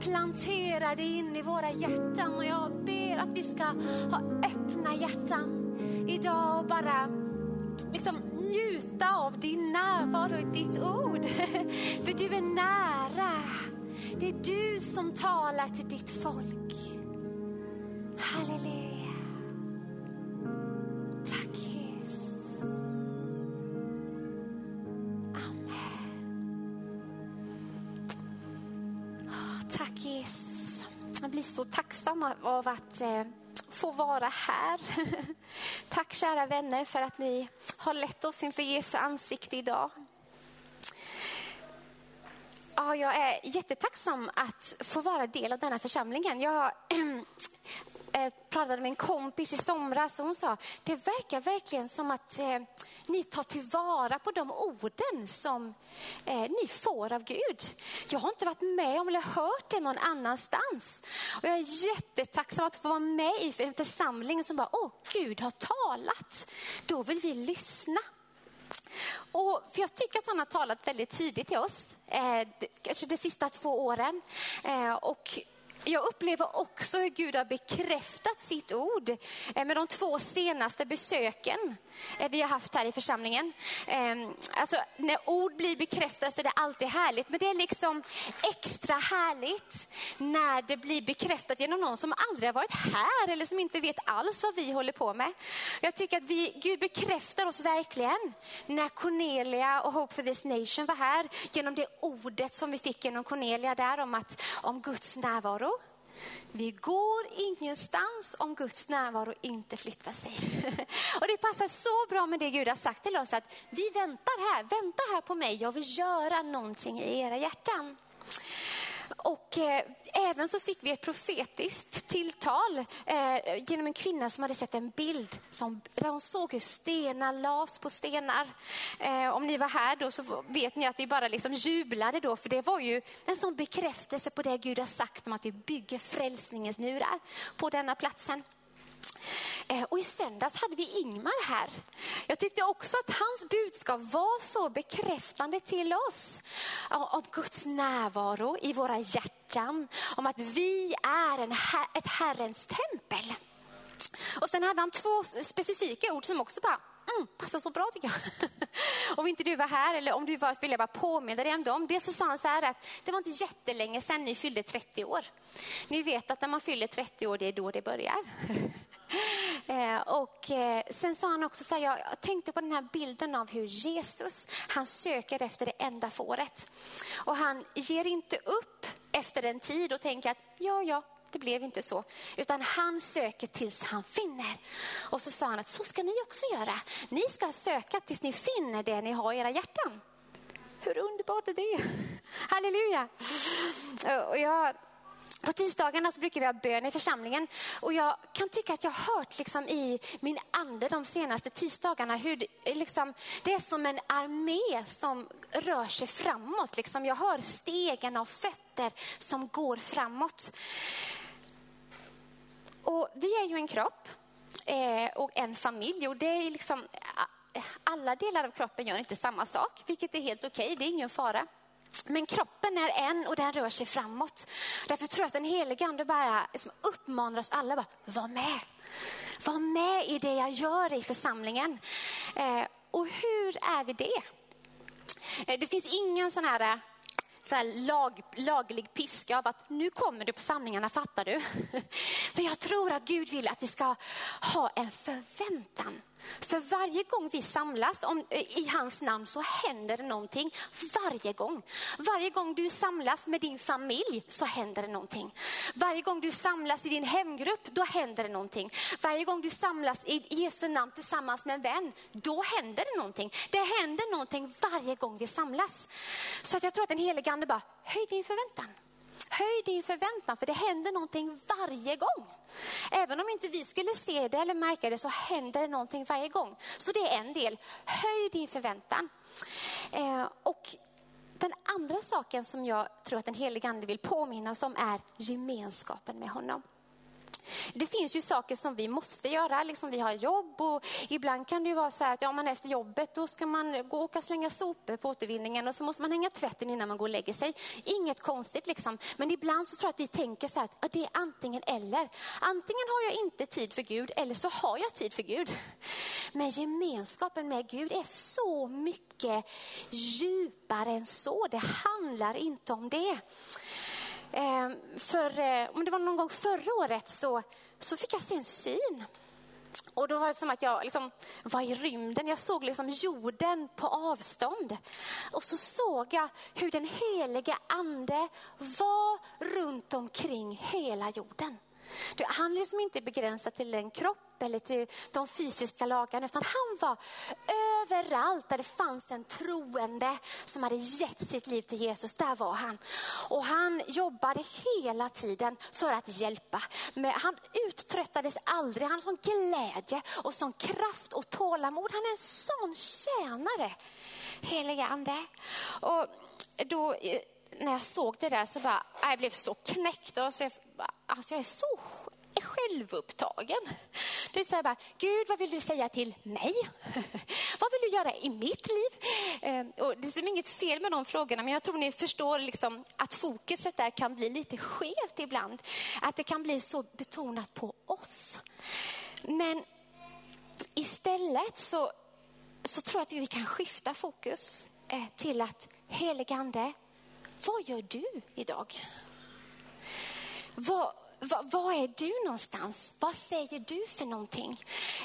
Jesus och det in i våra hjärtan och jag ber att vi ska ha öppna hjärtan idag och bara liksom njuta av din närvaro ditt ord. För du är nära. Det är du som talar till ditt folk. Halleluja. Jesus. Jag blir så tacksam av att eh, få vara här. Tack kära vänner för att ni har lett oss inför Jesu ansikte idag. Ja, jag är jättetacksam att få vara del av denna församlingen. Jag Eh, pratade med en kompis i somras och hon sa, det verkar verkligen som att eh, ni tar tillvara på de orden som eh, ni får av Gud. Jag har inte varit med om eller hört det någon annanstans. Och jag är jättetacksam att få vara med i en församling som bara, åh Gud har talat. Då vill vi lyssna. Och för jag tycker att han har talat väldigt tydligt till oss, eh, kanske de sista två åren. Eh, och jag upplever också hur Gud har bekräftat sitt ord eh, med de två senaste besöken eh, vi har haft här i församlingen. Ehm, alltså, när ord blir bekräftade så är det alltid härligt, men det är liksom extra härligt när det blir bekräftat genom någon som aldrig har varit här eller som inte vet alls vad vi håller på med. Jag tycker att vi, Gud bekräftar oss verkligen när Cornelia och Hope for this nation var här genom det ordet som vi fick genom Cornelia där om, att, om Guds närvaro. Vi går ingenstans om Guds närvaro inte flyttar sig. Och det passar så bra med det Gud har sagt till oss att vi väntar här, vänta här på mig, jag vill göra någonting i era hjärtan. Och eh, även så fick vi ett profetiskt tilltal eh, genom en kvinna som hade sett en bild som, där hon såg hur stenar las på stenar. Eh, om ni var här då så vet ni att vi bara liksom jublade då för det var ju en sån bekräftelse på det Gud har sagt om att vi bygger frälsningens murar på denna platsen. Eh, och i söndags hade vi Ingmar här. Jag tyckte också att hans budskap var så bekräftande till oss. Om Guds närvaro i våra hjärtan. Om att vi är en, ett Herrens tempel. Och sen hade han två specifika ord som också bara mm, passar så bra tycker jag. om inte du var här eller om du var vill jag bara påminna dig om dem. Dels så sa han så här att det var inte jättelänge sedan ni fyllde 30 år. Ni vet att när man fyller 30 år det är då det börjar. Eh, och eh, sen sa han också så här, jag tänkte på den här bilden av hur Jesus, han söker efter det enda fåret. Och han ger inte upp efter en tid och tänker att ja, ja, det blev inte så. Utan han söker tills han finner. Och så sa han att så ska ni också göra. Ni ska söka tills ni finner det ni har i era hjärtan. Hur underbart är det? Halleluja! Och jag på tisdagarna så brukar vi ha bön i församlingen och jag kan tycka att jag har hört liksom i min ande de senaste tisdagarna hur det, liksom, det är som en armé som rör sig framåt. Liksom jag hör stegen av fötter som går framåt. Och vi är ju en kropp eh, och en familj och det är liksom alla delar av kroppen gör inte samma sak, vilket är helt okej, okay, det är ingen fara. Men kroppen är en och den rör sig framåt. Därför tror jag att den helige ande bara liksom uppmanar oss alla, bara, var med. Var med i det jag gör i församlingen. Eh, och hur är vi det? Eh, det finns ingen sån här, eh, så här lag, laglig piska av att nu kommer du på samlingarna, fattar du? Men jag tror att Gud vill att vi ska ha en förväntan. För varje gång vi samlas om, eh, i hans namn så händer det någonting. Varje gång. Varje gång du samlas med din familj så händer det någonting. Varje gång du samlas i din hemgrupp, då händer det någonting. Varje gång du samlas i Jesu namn tillsammans med en vän, då händer det någonting. Det händer någonting varje gång vi samlas. Så att jag tror att den helige Ande bara, höj din förväntan. Höj din förväntan för det händer någonting varje gång. Även om inte vi skulle se det eller märka det så händer det någonting varje gång. Så det är en del. Höj din förväntan. Eh, och den andra saken som jag tror att den helige ande vill påminna oss om är gemenskapen med honom. Det finns ju saker som vi måste göra, liksom vi har jobb och ibland kan det ju vara så här att ja, man efter jobbet då ska man gå och slänga sopor på återvinningen och så måste man hänga tvätten innan man går och lägger sig. Inget konstigt liksom. Men ibland så tror jag att vi tänker så här att det är antingen eller. Antingen har jag inte tid för Gud eller så har jag tid för Gud. Men gemenskapen med Gud är så mycket djupare än så. Det handlar inte om det. Ehm, för, eh, om det var någon gång förra året så, så fick jag se en syn. Och då var det som att jag liksom var i rymden. Jag såg liksom jorden på avstånd. Och så såg jag hur den heliga ande var runt omkring hela jorden. Han är liksom inte begränsad till en kropp eller till de fysiska lagarna, utan han var överallt där det fanns en troende som hade gett sitt liv till Jesus. Där var han. Och han jobbade hela tiden för att hjälpa. Men han uttröttades aldrig. Han hade sån glädje och sån kraft och tålamod. Han är en sån tjänare, helige ande. Och då eh, när jag såg det där så bara, jag blev så knäckt. Och så jag, alltså jag är så självupptagen. Det är så här bara, Gud vad vill du säga till mig? vad vill du göra i mitt liv? Ehm, och det är som inget fel med de frågorna, men jag tror ni förstår liksom att fokuset där kan bli lite skevt ibland. Att det kan bli så betonat på oss. Men istället så, så tror jag att vi kan skifta fokus eh, till att heligande, vad gör du idag? Vad, vad, vad, är du någonstans? Vad säger du för någonting?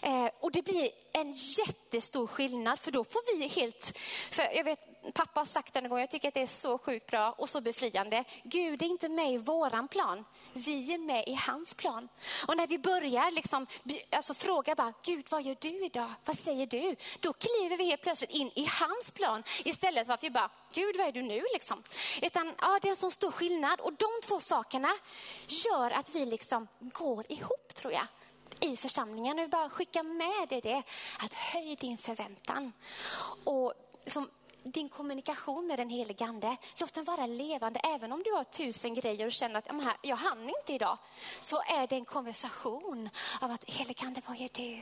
Eh, och det blir en jättestor skillnad för då får vi helt, för jag vet pappa har sagt en gång, jag tycker att det är så sjukt bra och så befriande. Gud är inte med i våran plan, vi är med i hans plan. Och när vi börjar liksom, alltså fråga bara, Gud vad gör du idag? Vad säger du? Då kliver vi helt plötsligt in i hans plan istället för att vi bara, Gud vad är du nu liksom? Utan ja, det är en sån stor skillnad och de två sakerna gör att vi liksom går ihop tror jag i församlingen. Jag vill bara skicka med dig det, att höj din förväntan. Och som din kommunikation med den helige Ande, låt den vara levande. Även om du har tusen grejer och känner att jag hann inte idag, så är det en konversation av att helige Ande, vad gör du?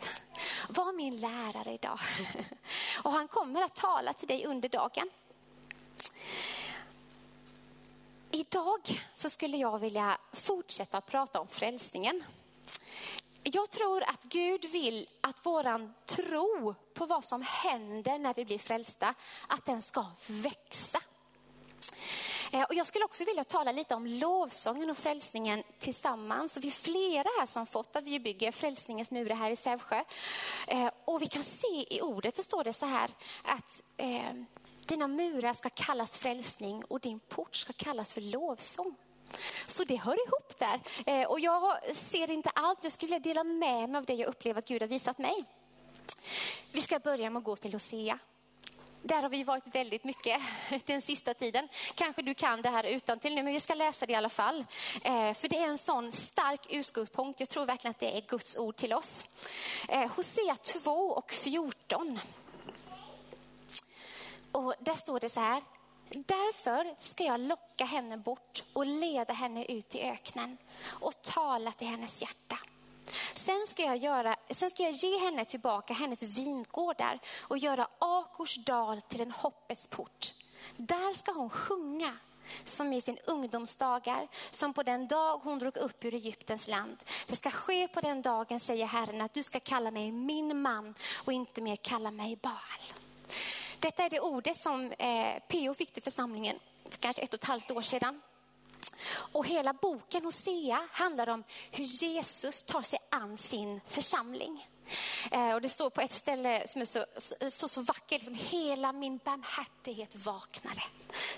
Var min lärare idag. Och han kommer att tala till dig under dagen. Idag så skulle jag vilja fortsätta prata om frälsningen. Jag tror att Gud vill att våran tro på vad som händer när vi blir frälsta, att den ska växa. Eh, och jag skulle också vilja tala lite om lovsången och frälsningen tillsammans. Vi är flera här som fått att vi bygger Frälsningens murar här i Sävsjö. Eh, och vi kan se i ordet, så står det så här att eh, dina murar ska kallas frälsning och din port ska kallas för lovsång. Så det hör ihop där. Eh, och jag ser inte allt, jag skulle vilja dela med mig av det jag upplever att Gud har visat mig. Vi ska börja med att gå till Hosea. Där har vi varit väldigt mycket den sista tiden. Kanske du kan det här utan till nu, men vi ska läsa det i alla fall. Eh, för det är en sån stark utgångspunkt. Jag tror verkligen att det är Guds ord till oss. Eh, Hosea 2 och 14. Och där står det så här. Därför ska jag locka henne bort och leda henne ut i öknen och tala till hennes hjärta. Sen ska, jag göra, sen ska jag ge henne tillbaka hennes vingårdar och göra Akors dal till en hoppets port. Där ska hon sjunga som i sin ungdomsdagar, som på den dag hon drog upp ur Egyptens land. Det ska ske på den dagen, säger Herren, att du ska kalla mig min man och inte mer kalla mig Baal. Detta är det ordet som eh, PO fick till församlingen för kanske ett och ett halvt år sedan. Och hela boken Hosea handlar om hur Jesus tar sig an sin församling. Eh, och det står på ett ställe som är så, så, så, så vackert, liksom, hela min barmhärtighet vaknade,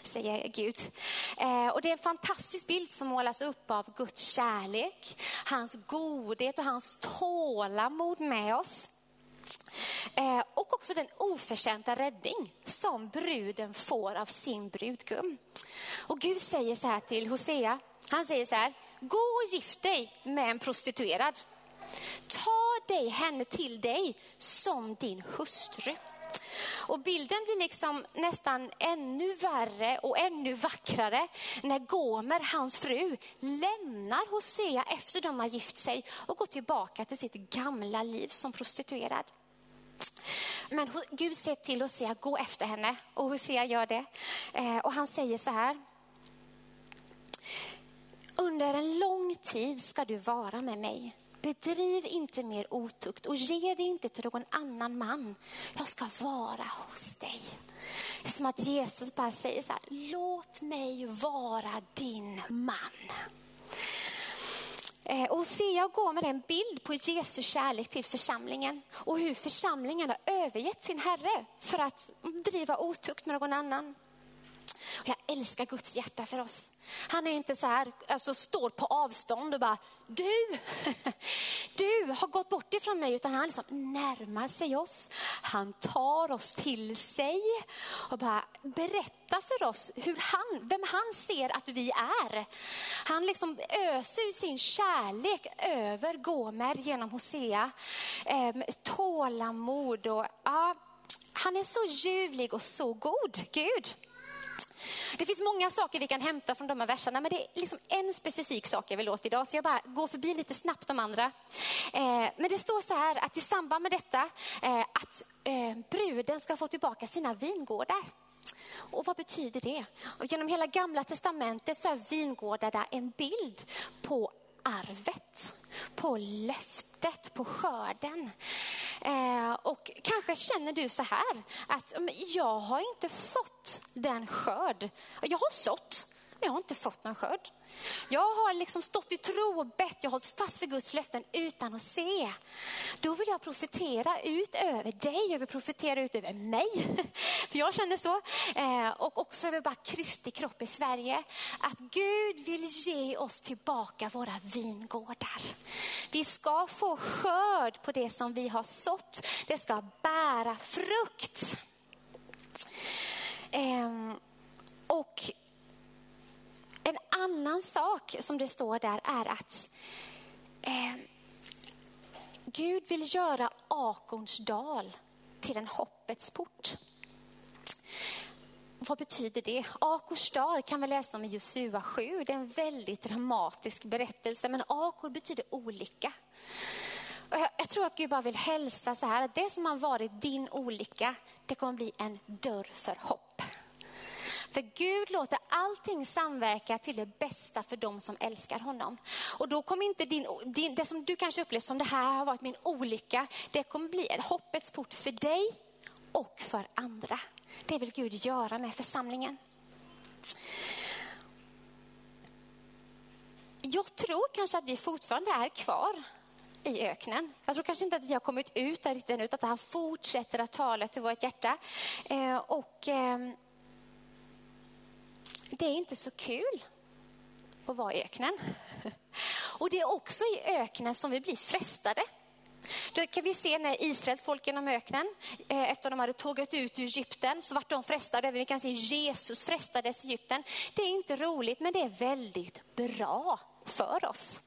säger Gud. Eh, och det är en fantastisk bild som målas upp av Guds kärlek, hans godhet och hans tålamod med oss. Eh, och också den oförtjänta räddning som bruden får av sin brudgum. Och Gud säger så här till Hosea, han säger så här, gå och gift dig med en prostituerad. Ta dig henne till dig som din hustru. Och bilden blir liksom nästan ännu värre och ännu vackrare när Gomer, hans fru, lämnar Hosea efter de har gift sig och går tillbaka till sitt gamla liv som prostituerad. Men Gud säger till Hosea, gå efter henne. Och Hosea gör det. Eh, och han säger så här. Under en lång tid ska du vara med mig. Bedriv inte mer otukt och ge dig inte till någon annan man. Jag ska vara hos dig. Det är som att Jesus bara säger så här, låt mig vara din man. Eh, och se, jag går med en bild på Jesu kärlek till församlingen och hur församlingen har övergett sin Herre för att driva otukt med någon annan. Och jag älskar Guds hjärta för oss. Han är inte så här, alltså står på avstånd och bara, du, du har gått bort ifrån mig, utan han liksom närmar sig oss. Han tar oss till sig och bara berättar för oss hur han, vem han ser att vi är. Han liksom öser sin kärlek över Gomer genom Hosea. Ehm, tålamod och ja, han är så ljuvlig och så god, Gud. Det finns många saker vi kan hämta från de här verserna, men det är liksom en specifik sak jag vill åt idag, så jag bara går förbi lite snabbt de andra. Eh, men det står så här att i samband med detta, eh, att eh, bruden ska få tillbaka sina vingårdar. Och vad betyder det? Och genom hela gamla testamentet så är vingårdarna en bild på arvet, på löftet, på skörden. Eh, och kanske känner du så här att jag har inte fått den skörd. Jag har sått, men jag har inte fått någon skörd. Jag har liksom stått i tro och bett, jag har hållit fast vid Guds löften utan att se. Då vill jag profetera ut över dig, jag vill profetera ut över mig. För jag känner så. Eh, och också över bara Kristi kropp i Sverige. Att Gud vill ge oss tillbaka våra vingårdar. Vi ska få skörd på det som vi har sått. Det ska bära frukt. Ehm, och en annan sak som det står där är att eh, Gud vill göra Akorns dal till en hoppets port. Vad betyder det? Akors dal kan vi läsa om i Josua 7. Det är en väldigt dramatisk berättelse, men Akor betyder olycka. Jag, jag tror att Gud bara vill hälsa så här, att det som har varit din olycka, det kommer bli en dörr för hopp. För Gud låter allting samverka till det bästa för dem som älskar honom. Och då kommer inte din, din, det som du kanske upplevt som det här har varit min olycka, det kommer bli en hoppets port för dig och för andra. Det vill Gud göra med församlingen. Jag tror kanske att vi fortfarande är kvar i öknen. Jag tror kanske inte att vi har kommit ut där riktigt ännu, utan att han fortsätter att tala till vårt hjärta. Eh, och eh, det är inte så kul att vara i öknen. Och det är också i öknen som vi blir frestade. Det kan vi se när Israels folk genom öknen, eh, efter de hade tågat ut ur Egypten, så vart de frestade. Vi kan se Jesus frestades i Egypten. Det är inte roligt, men det är väldigt bra för oss.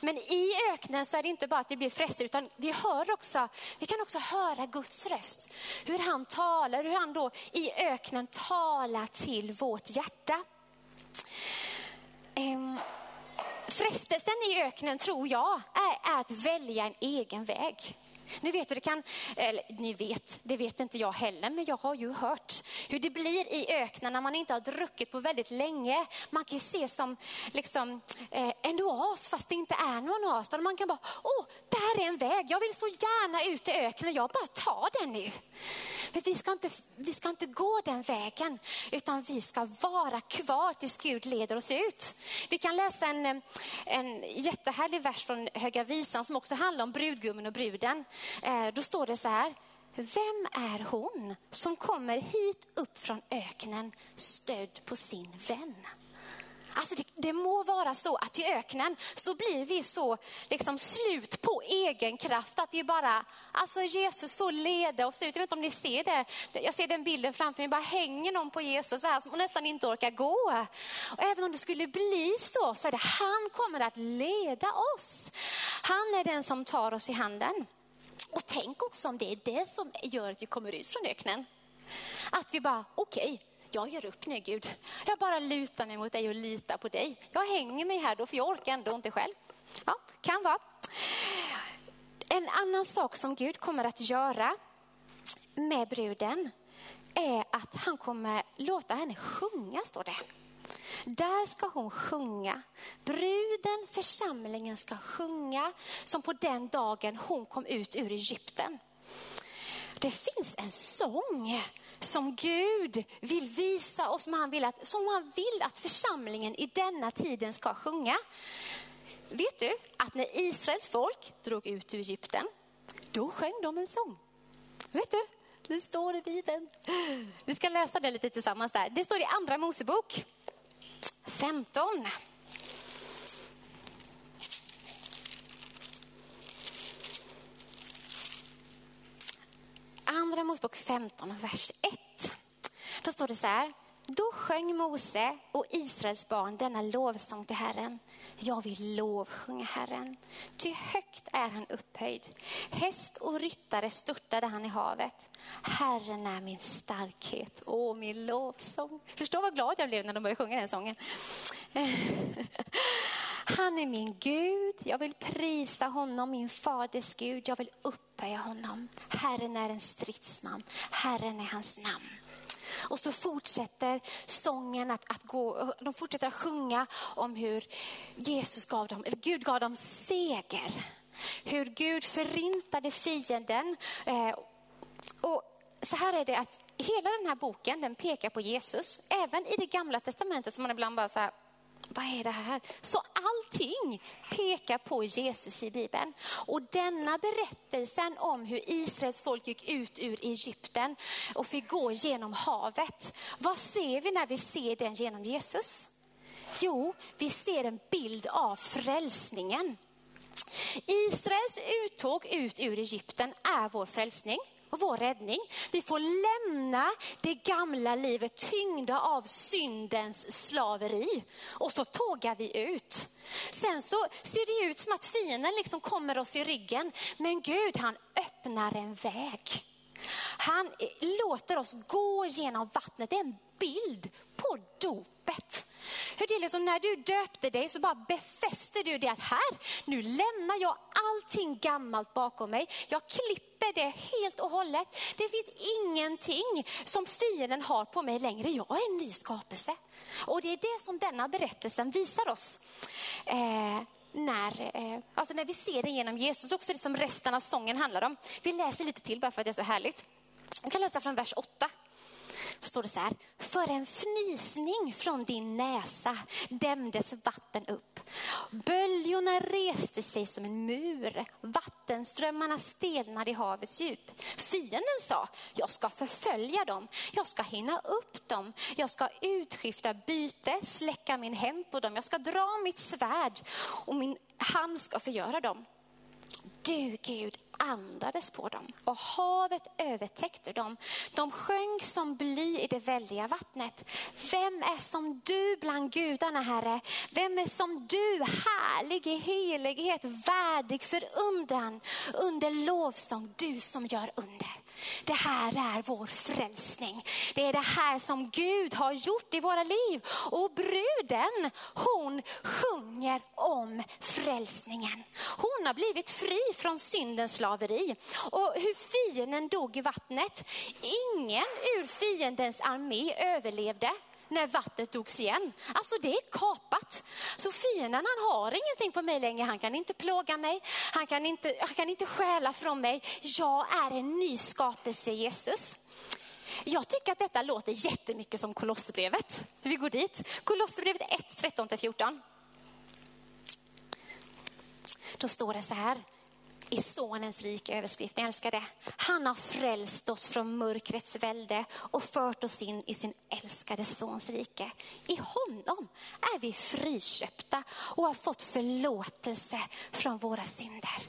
Men i öknen så är det inte bara att vi blir frestade, utan vi, hör också, vi kan också höra Guds röst. Hur han talar, hur han då i öknen talar till vårt hjärta. Um, frestelsen i öknen tror jag är, är, att välja en egen väg. Ni vet hur det kan, eller ni vet, det vet inte jag heller, men jag har ju hört hur det blir i öknen när man inte har druckit på väldigt länge. Man kan ju se som liksom, eh, en oas fast det inte är någon oas. Man kan bara, åh, där är en väg, jag vill så gärna ut i öknen, jag bara tar den nu. Men vi ska, inte, vi ska inte gå den vägen, utan vi ska vara kvar tills Gud leder oss ut. Vi kan läsa en, en jättehärlig vers från Höga Visan som också handlar om brudgummen och bruden. Eh, då står det så här, vem är hon som kommer hit upp från öknen stödd på sin vän? Alltså det, det, må vara så att i öknen så blir vi så liksom slut på egen kraft att det är bara, alltså Jesus får leda oss ut. Jag vet inte om ni ser det. Jag ser den bilden framför mig, bara hänger någon på Jesus så här som nästan inte orkar gå. Och även om det skulle bli så, så är det han kommer att leda oss. Han är den som tar oss i handen. Och tänk också om det är det som gör att vi kommer ut från öknen. Att vi bara, okej, okay, jag ger upp nu Gud. Jag bara lutar mig mot dig och litar på dig. Jag hänger mig här då för jag orkar ändå inte själv. Ja, kan vara. En annan sak som Gud kommer att göra med bruden är att han kommer låta henne sjunga, står det. Där ska hon sjunga. Bruden, församlingen ska sjunga som på den dagen hon kom ut ur Egypten. Det finns en sång som Gud vill visa och som han vill att, som han vill att församlingen i denna tiden ska sjunga. Vet du att när Israels folk drog ut ur Egypten, då sjöng de en sång. Vet du? Det står i Bibeln. Vi ska läsa det lite tillsammans där. Det står i Andra Mosebok 15. Andra Mosebok 15, vers 1. Då står det så här. Då sjöng Mose och Israels barn denna lovsång till Herren. Jag vill lovsjunga Herren, ty högt är han upphöjd. Häst och ryttare störtade han i havet. Herren är min starkhet och min lovsång. Förstå vad glad jag blev när de började sjunga den sången. Han är min Gud, jag vill prisa honom, min faders Gud. Jag vill upphöja honom. Herren är en stridsman, Herren är hans namn. Och så fortsätter sången att, att gå, de fortsätter att sjunga om hur Jesus gav dem, eller Gud gav dem seger. Hur Gud förintade fienden. Eh, och så här är det att hela den här boken den pekar på Jesus. Även i det gamla testamentet som man ibland bara så här, vad är det här? Så allting pekar på Jesus i Bibeln. Och denna berättelsen om hur Israels folk gick ut ur Egypten och fick gå genom havet. Vad ser vi när vi ser den genom Jesus? Jo, vi ser en bild av frälsningen. Israels uttåg ut ur Egypten är vår frälsning och vår räddning. Vi får lämna det gamla livet tyngda av syndens slaveri. Och så tågar vi ut. Sen så ser det ut som att fienden liksom kommer oss i ryggen. Men Gud han öppnar en väg. Han låter oss gå genom vattnet. Det är en bild på dopet. Hur det är liksom när du döpte dig så bara befäste du det att här, nu lämnar jag allting gammalt bakom mig. Jag klipper det helt och hållet. Det finns ingenting som fienden har på mig längre. Jag är en ny skapelse. Och det är det som denna berättelsen visar oss. Eh, när, eh, alltså när vi ser den genom Jesus, också det som resten av sången handlar om. Vi läser lite till bara för att det är så härligt. Vi kan läsa från vers 8 står det så här. För en fnysning från din näsa dämdes vatten upp. Böljorna reste sig som en mur. Vattenströmmarna stelnade i havets djup. Fienden sa, jag ska förfölja dem. Jag ska hinna upp dem. Jag ska utskifta byte, släcka min hämnd på dem. Jag ska dra mitt svärd och min hand ska förgöra dem. Du Gud andades på dem och havet övertäckte dem. De sjönk som bly i det väldiga vattnet. Vem är som du bland gudarna, Herre? Vem är som du, härlig i helighet, värdig för undan, under lovsång, du som gör under. Det här är vår frälsning. Det är det här som Gud har gjort i våra liv. Och bruden, hon sjunger om frälsningen. Hon har blivit fri från syndens slaveri. Och hur fienden dog i vattnet. Ingen ur fiendens armé överlevde när vattnet togs igen. Alltså det är kapat. Så fienden han har ingenting på mig längre. Han kan inte plåga mig. Han kan inte, han kan inte stjäla från mig. Jag är en ny skapelse Jesus. Jag tycker att detta låter jättemycket som Kolosserbrevet. Vi går dit. Kolosserbrevet 1, 13-14. Då står det så här i sonens rika överskrift. Jag älskar det. Han har frälst oss från mörkrets välde och fört oss in i sin älskade sons rike. I honom är vi friköpta och har fått förlåtelse från våra synder.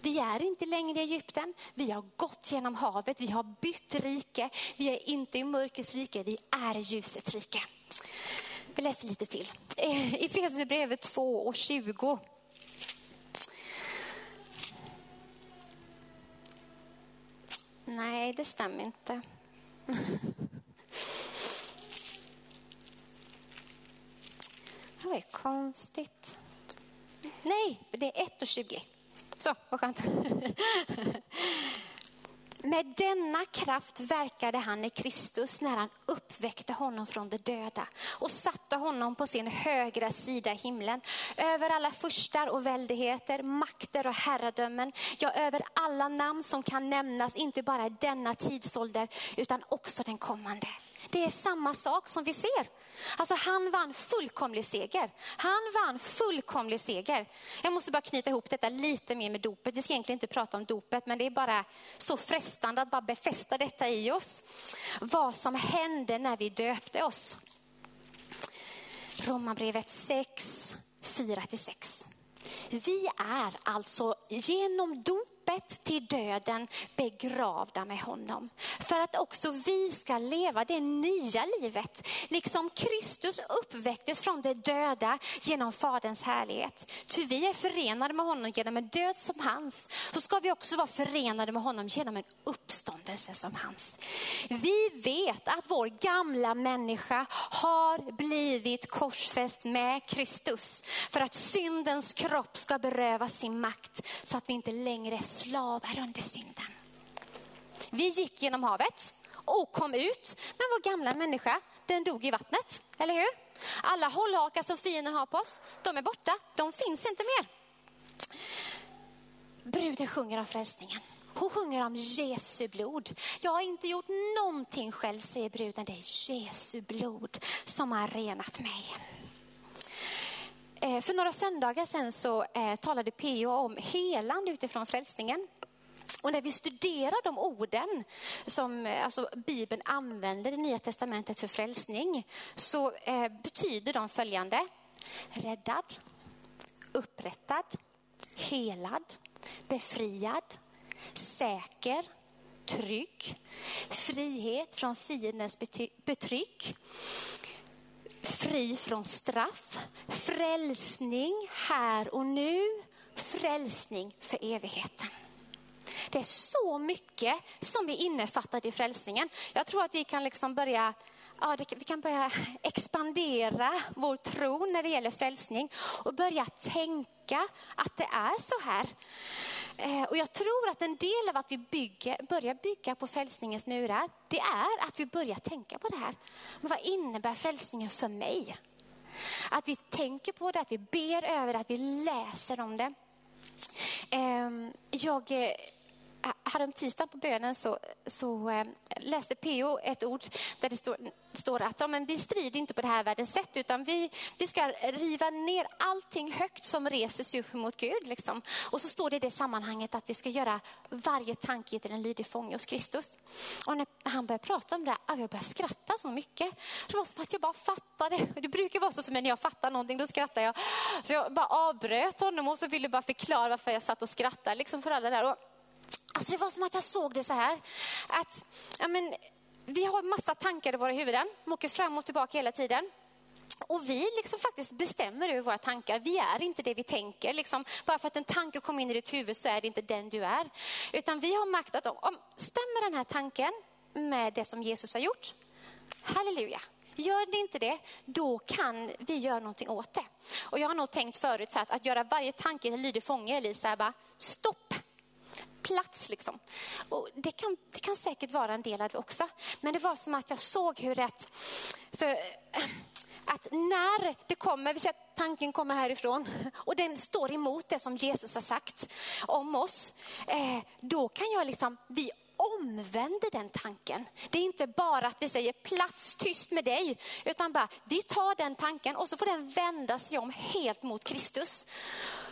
Vi är inte längre i Egypten, vi har gått genom havet, vi har bytt rike. Vi är inte i mörkrets rike, vi är i ljusets rike. Vi läser lite till. I Efesierbrevet 2 och 20 Nej, det stämmer inte. Det var ju konstigt. Nej, det är 1,20. Så, vad skönt. Med denna kraft verkade han i Kristus när han uppväckte honom från de döda och satte honom på sin högra sida i himlen. Över alla furstar och väldigheter, makter och herradömen, ja över alla namn som kan nämnas, inte bara i denna tidsålder utan också den kommande. Det är samma sak som vi ser. Alltså han vann fullkomlig seger. Han vann fullkomlig seger. Jag måste bara knyta ihop detta lite mer med dopet. Vi ska egentligen inte prata om dopet, men det är bara så frestande att bara befästa detta i oss. Vad som hände när vi döpte oss. Romarbrevet 6, 4-6. Vi är alltså genom dopet till döden begravda med honom. För att också vi ska leva det nya livet. Liksom Kristus uppväcktes från de döda genom Faderns härlighet. Ty vi är förenade med honom genom en död som hans. Så ska vi också vara förenade med honom genom en uppståndelse som hans. Vi vet att vår gamla människa har blivit korsfäst med Kristus. För att syndens kropp ska berövas sin makt så att vi inte längre är slavar under synden. Vi gick genom havet och kom ut, men vår gamla människa, den dog i vattnet, eller hur? Alla hållhakar som fienden har på oss, de är borta, de finns inte mer. Bruden sjunger om frälsningen. Hon sjunger om Jesu blod. Jag har inte gjort någonting själv, säger bruden. Det är Jesu blod som har renat mig. Eh, för några söndagar sedan så eh, talade PO om helande utifrån frälsningen. Och när vi studerar de orden som eh, alltså, Bibeln använder i Nya Testamentet för frälsning så eh, betyder de följande. Räddad, upprättad, helad, befriad, säker, trygg, frihet från fiendens betryck, fri från straff, frälsning här och nu, frälsning för evigheten. Det är så mycket som är innefattat i frälsningen. Jag tror att vi kan liksom börja ja, det, vi kan börja expandera vår tro när det gäller frälsning och börja tänka att det är så här. Eh, och jag tror att en del av att vi bygger, börjar bygga på frälsningens murar, det är att vi börjar tänka på det här. Men vad innebär frälsningen för mig? Att vi tänker på det, att vi ber över det, att vi läser om det. Ehm, jag eh, härom tisdagen på bönen så, så eh, läste PO ett ord där det står, står att ja, men vi strider inte på det här världens sätt utan vi, vi ska riva ner allting högt som reser sig upp mot Gud. Liksom. Och så står det i det sammanhanget att vi ska göra varje tanke till en lydig fånge hos Kristus. Och när han började prata om det, ah, jag började skratta så mycket. Det var som att jag bara fattade. Det brukar vara så för mig när jag fattar någonting, då skrattar jag. Så jag bara avbröt honom och så ville bara förklara varför jag satt och skrattade liksom för alla där. Och Alltså det var som att jag såg det så här. Att, ja men, vi har massa tankar i våra huvuden. De åker fram och tillbaka hela tiden. Och vi liksom faktiskt bestämmer över våra tankar. Vi är inte det vi tänker. Liksom, bara för att en tanke kom in i ditt huvud så är det inte den du är. Utan vi har makt att om, om stämmer den här tanken med det som Jesus har gjort, halleluja. Gör det inte det, då kan vi göra någonting åt det. Och jag har nog tänkt förut så att, att göra varje tanke till lydig fånge, bara stopp plats. Liksom. Och det, kan, det kan säkert vara en del av det också. Men det var som att jag såg hur rätt... För, eh, att när det kommer, vi säger att tanken kommer härifrån och den står emot det som Jesus har sagt om oss, eh, då kan jag liksom, vi omvänder den tanken. Det är inte bara att vi säger plats tyst med dig, utan bara vi tar den tanken och så får den vända sig om helt mot Kristus.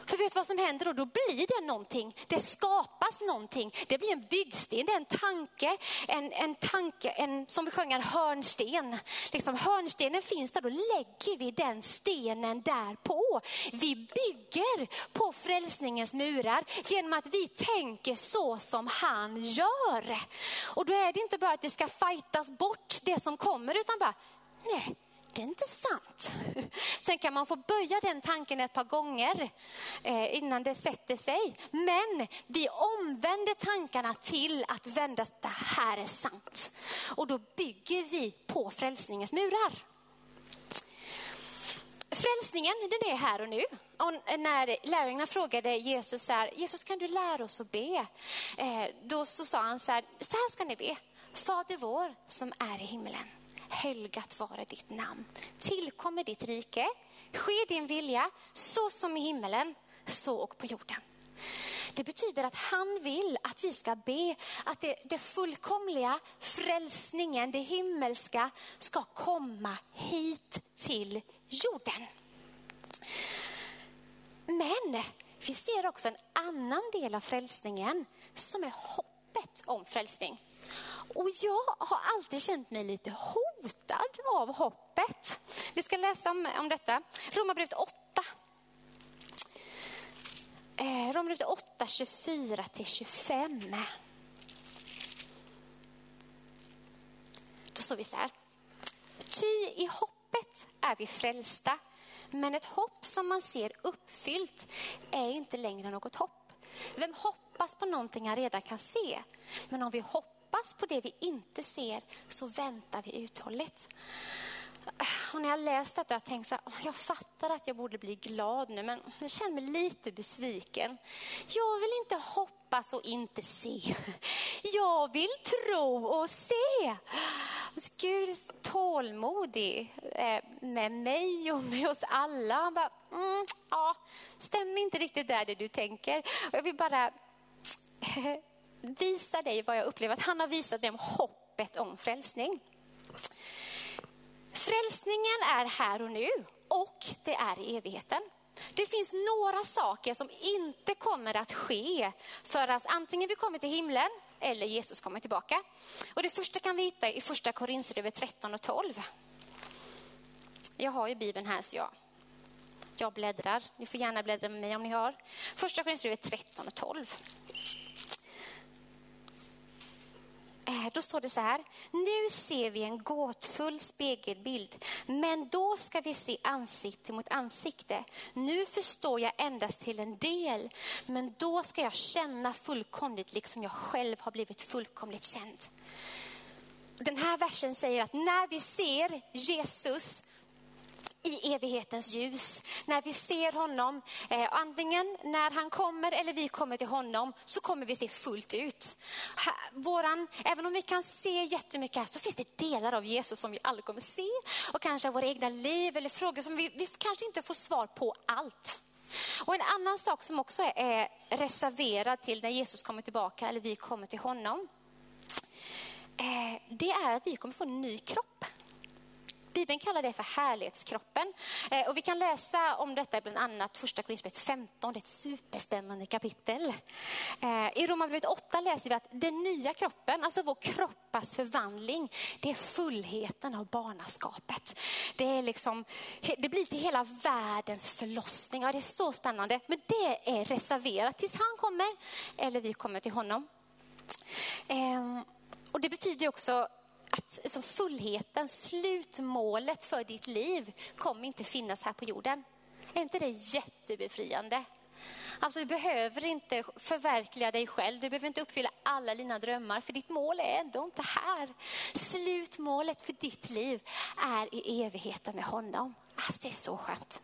För vet du vad som händer då? Då blir det någonting. Det skapas någonting. Det blir en byggsten, det är en tanke, en, en tanke, en, som vi sjöng, en hörnsten. Liksom, hörnstenen finns där, då lägger vi den stenen där på. Vi bygger på frälsningens murar genom att vi tänker så som han gör. Och då är det inte bara att det ska fightas bort det som kommer, utan bara, nej, det är inte sant. Sen kan man få böja den tanken ett par gånger eh, innan det sätter sig. Men vi omvänder tankarna till att vända, det här är sant. Och då bygger vi på frälsningens murar. Frälsningen den är här och nu. Och när lärjungarna frågade Jesus, så här, Jesus kan du lära oss att be? Eh, då så sa han så här, så här ska ni be. Fader vår som är i himlen helgat vare ditt namn. Tillkommer ditt rike, ske din vilja så som i himmelen, så och på jorden. Det betyder att han vill att vi ska be att det, det fullkomliga frälsningen, det himmelska ska komma hit till jorden. Men vi ser också en annan del av frälsningen som är hoppet om frälsning. Och jag har alltid känt mig lite hotad av hoppet. Vi ska läsa om, om detta. Romarbrevet 8. Eh, Romarbrevet 8, 24 till 25. Då står vi så här. Ty i hoppet är vi frälsta, men ett hopp som man ser uppfyllt är inte längre något hopp. Vem hoppas på någonting han redan kan se? Men om vi hoppas hoppas på det vi inte ser så väntar vi uthålligt. Och när jag läst detta har jag tänkt så här, jag fattar att jag borde bli glad nu men jag känner mig lite besviken. Jag vill inte hoppas och inte se. Jag vill tro och se. Gud är tålmodig eh, med mig och med oss alla. Han bara, mm, ja, stämmer inte riktigt där det du tänker. Jag vill bara visa dig vad jag upplever att han har visat mig om hoppet om frälsning. Frälsningen är här och nu och det är i evigheten. Det finns några saker som inte kommer att ske förrän antingen vi kommer till himlen eller Jesus kommer tillbaka. Och det första kan vi hitta i första Korinthierbrevet 13 och 12. Jag har ju Bibeln här så jag, jag bläddrar. Ni får gärna bläddra med mig om ni har. Första Korinthierbrevet 13 och 12. Då står det så här. Nu ser vi en gåtfull spegelbild, men då ska vi se ansikte mot ansikte. Nu förstår jag endast till en del, men då ska jag känna fullkomligt liksom jag själv har blivit fullkomligt känd. Den här versen säger att när vi ser Jesus i evighetens ljus. När vi ser honom, eh, antingen när han kommer eller vi kommer till honom, så kommer vi se fullt ut. Ha, våran, även om vi kan se jättemycket här, så finns det delar av Jesus som vi aldrig kommer se. Och kanske våra egna liv eller frågor som vi, vi kanske inte får svar på allt. Och en annan sak som också är reserverad till när Jesus kommer tillbaka eller vi kommer till honom. Eh, det är att vi kommer få en ny kropp. Bibeln kallar det för härlighetskroppen. Eh, och vi kan läsa om detta i bland annat första Korinthierbrevet 15, det är ett superspännande kapitel. Eh, I Romarbrevet 8 läser vi att den nya kroppen, alltså vår kroppars förvandling, det är fullheten av barnaskapet. Det, är liksom, det blir till hela världens förlossning. Ja, det är så spännande. Men det är reserverat tills han kommer, eller vi kommer till honom. Ehm, och det betyder också att alltså fullheten, slutmålet för ditt liv kommer inte finnas här på jorden. Är inte det jättebefriande? Alltså du behöver inte förverkliga dig själv, du behöver inte uppfylla alla dina drömmar för ditt mål är ändå inte här. Slutmålet för ditt liv är i evigheten med honom. Alltså det är så skönt.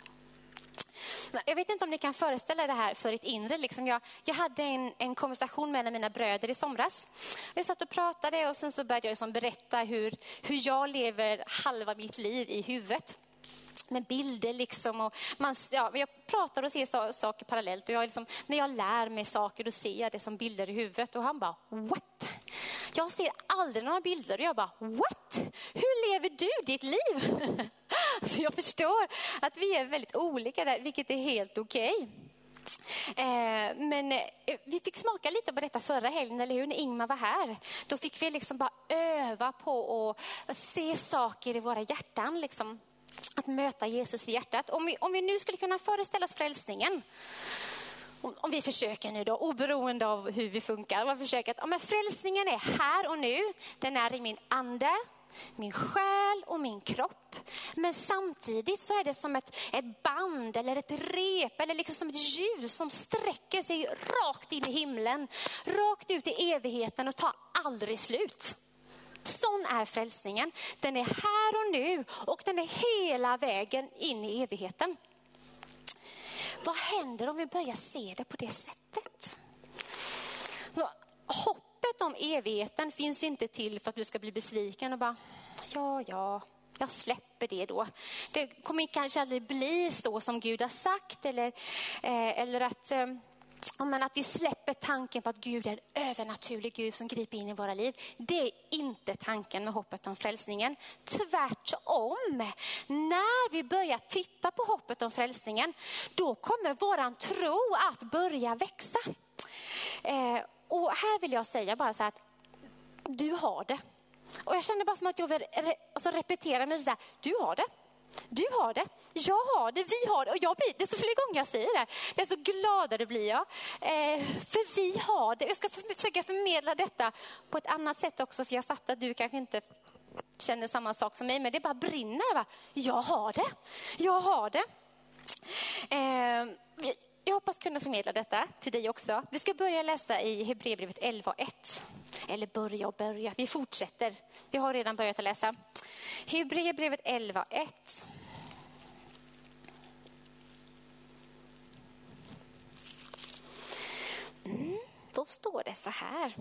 Jag vet inte om ni kan föreställa det här för ert inre. Liksom jag, jag hade en, en konversation med en av mina bröder i somras. Vi satt och pratade och sen så började jag liksom berätta hur, hur jag lever halva mitt liv i huvudet med bilder. Liksom och man, ja, jag pratar och ser saker parallellt. Och jag liksom, när jag lär mig saker då ser jag det som bilder i huvudet. Och han bara, what? Jag ser aldrig några bilder. Och jag bara, what? Hur lever du ditt liv? Så jag förstår att vi är väldigt olika där, vilket är helt okej. Okay. Eh, men eh, vi fick smaka lite på detta förra helgen, eller hur? När Ingmar var här. Då fick vi liksom bara öva på att se saker i våra hjärtan. Liksom att möta Jesus i hjärtat. Om vi, om vi nu skulle kunna föreställa oss frälsningen, om, om vi försöker nu då, oberoende av hur vi funkar, om försöker att ja, frälsningen är här och nu, den är i min ande, min själ och min kropp. Men samtidigt så är det som ett, ett band eller ett rep eller liksom som ett ljus som sträcker sig rakt in i himlen, rakt ut i evigheten och tar aldrig slut. Sån är frälsningen. Den är här och nu och den är hela vägen in i evigheten. Vad händer om vi börjar se det på det sättet? Så, hoppet om evigheten finns inte till för att du ska bli besviken och bara, ja, ja, jag släpper det då. Det kommer kanske aldrig bli så som Gud har sagt eller, eh, eller att eh, men att vi släpper tanken på att Gud är en övernaturlig Gud som griper in i våra liv. Det är inte tanken med hoppet om frälsningen. Tvärtom. När vi börjar titta på hoppet om frälsningen, då kommer våran tro att börja växa. Eh, och här vill jag säga bara så här att du har det. Och jag känner bara som att jag vill re alltså repetera mig så här, du har det. Du har det, jag har det, vi har det. Och jag blir, det är så fler gånger jag säger det, desto gladare blir jag. Eh, för vi har det. Jag ska försöka förmedla detta på ett annat sätt också, för jag fattar att du kanske inte känner samma sak som mig, men det bara brinner. Va? Jag har det, jag har det. Eh, jag hoppas kunna förmedla detta till dig också. Vi ska börja läsa i Hebreerbrevet 11 och 1. Eller börja och börja, vi fortsätter. Vi har redan börjat att läsa. Hebreerbrevet 11 och 1. Mm, då står det så här.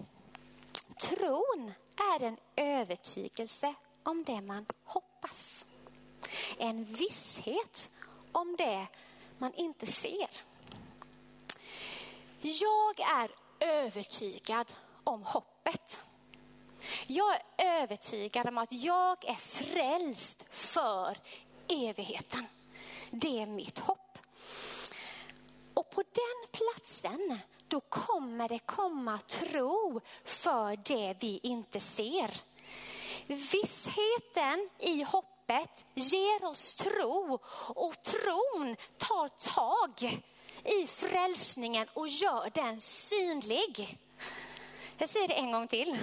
Tron är en övertygelse om det man hoppas. En visshet om det man inte ser. Jag är övertygad om hoppet. Jag är övertygad om att jag är frälst för evigheten. Det är mitt hopp. Och på den platsen, då kommer det komma tro för det vi inte ser. Vissheten i hoppet ger oss tro och tron tar tag i frälsningen och gör den synlig. Jag säger det en gång till.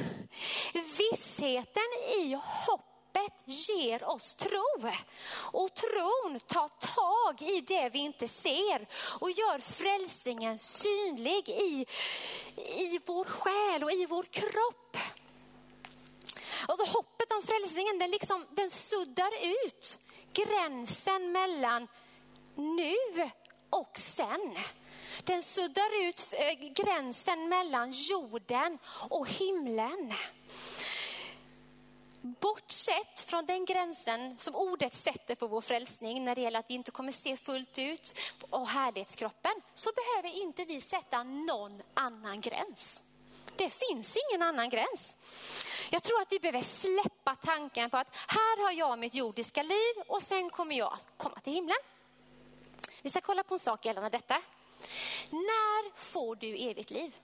Vissheten i hoppet ger oss tro. Och tron tar tag i det vi inte ser och gör frälsningen synlig i, i vår själ och i vår kropp. Och då hoppet om frälsningen, den, liksom, den suddar ut gränsen mellan nu och sen. Den suddar ut eh, gränsen mellan jorden och himlen. Bortsett från den gränsen som ordet sätter för vår frälsning när det gäller att vi inte kommer se fullt ut och härlighetskroppen så behöver inte vi sätta någon annan gräns. Det finns ingen annan gräns. Jag tror att vi behöver släppa tanken på att här har jag mitt jordiska liv och sen kommer jag att komma till himlen. Vi ska kolla på en sak gällande detta. När får du evigt liv?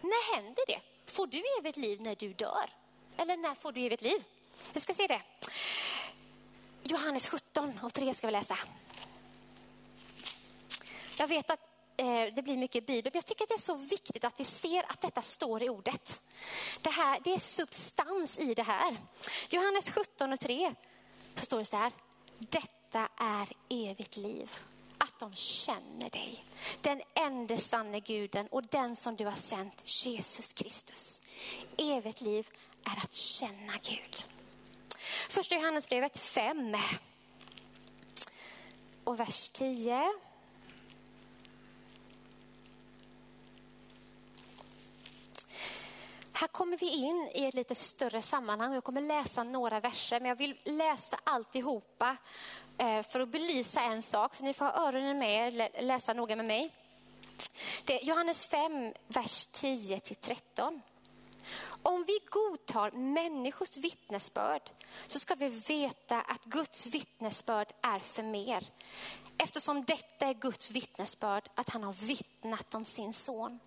När händer det? Får du evigt liv när du dör? Eller när får du evigt liv? Vi ska se det. Johannes 17 och 3 ska vi läsa. Jag vet att eh, det blir mycket Bibel, men jag tycker att det är så viktigt att vi ser att detta står i ordet. Det, här, det är substans i det här. Johannes 17 och 3 så står det så här. Detta är evigt liv. Att de känner dig, den enda sanne guden och den som du har sänt, Jesus Kristus. Evigt liv är att känna Gud. Första Johannesbrevet 5 och vers 10. Här kommer vi in i ett lite större sammanhang. Jag kommer läsa några verser, men jag vill läsa alltihopa Eh, för att belysa en sak. Så ni får ha öronen med er, läsa noga med mig. Det är Johannes 5, vers 10 till 13. Om vi godtar människors vittnesbörd så ska vi veta att Guds vittnesbörd är för mer. Eftersom detta är Guds vittnesbörd, att han har vittnat om sin son.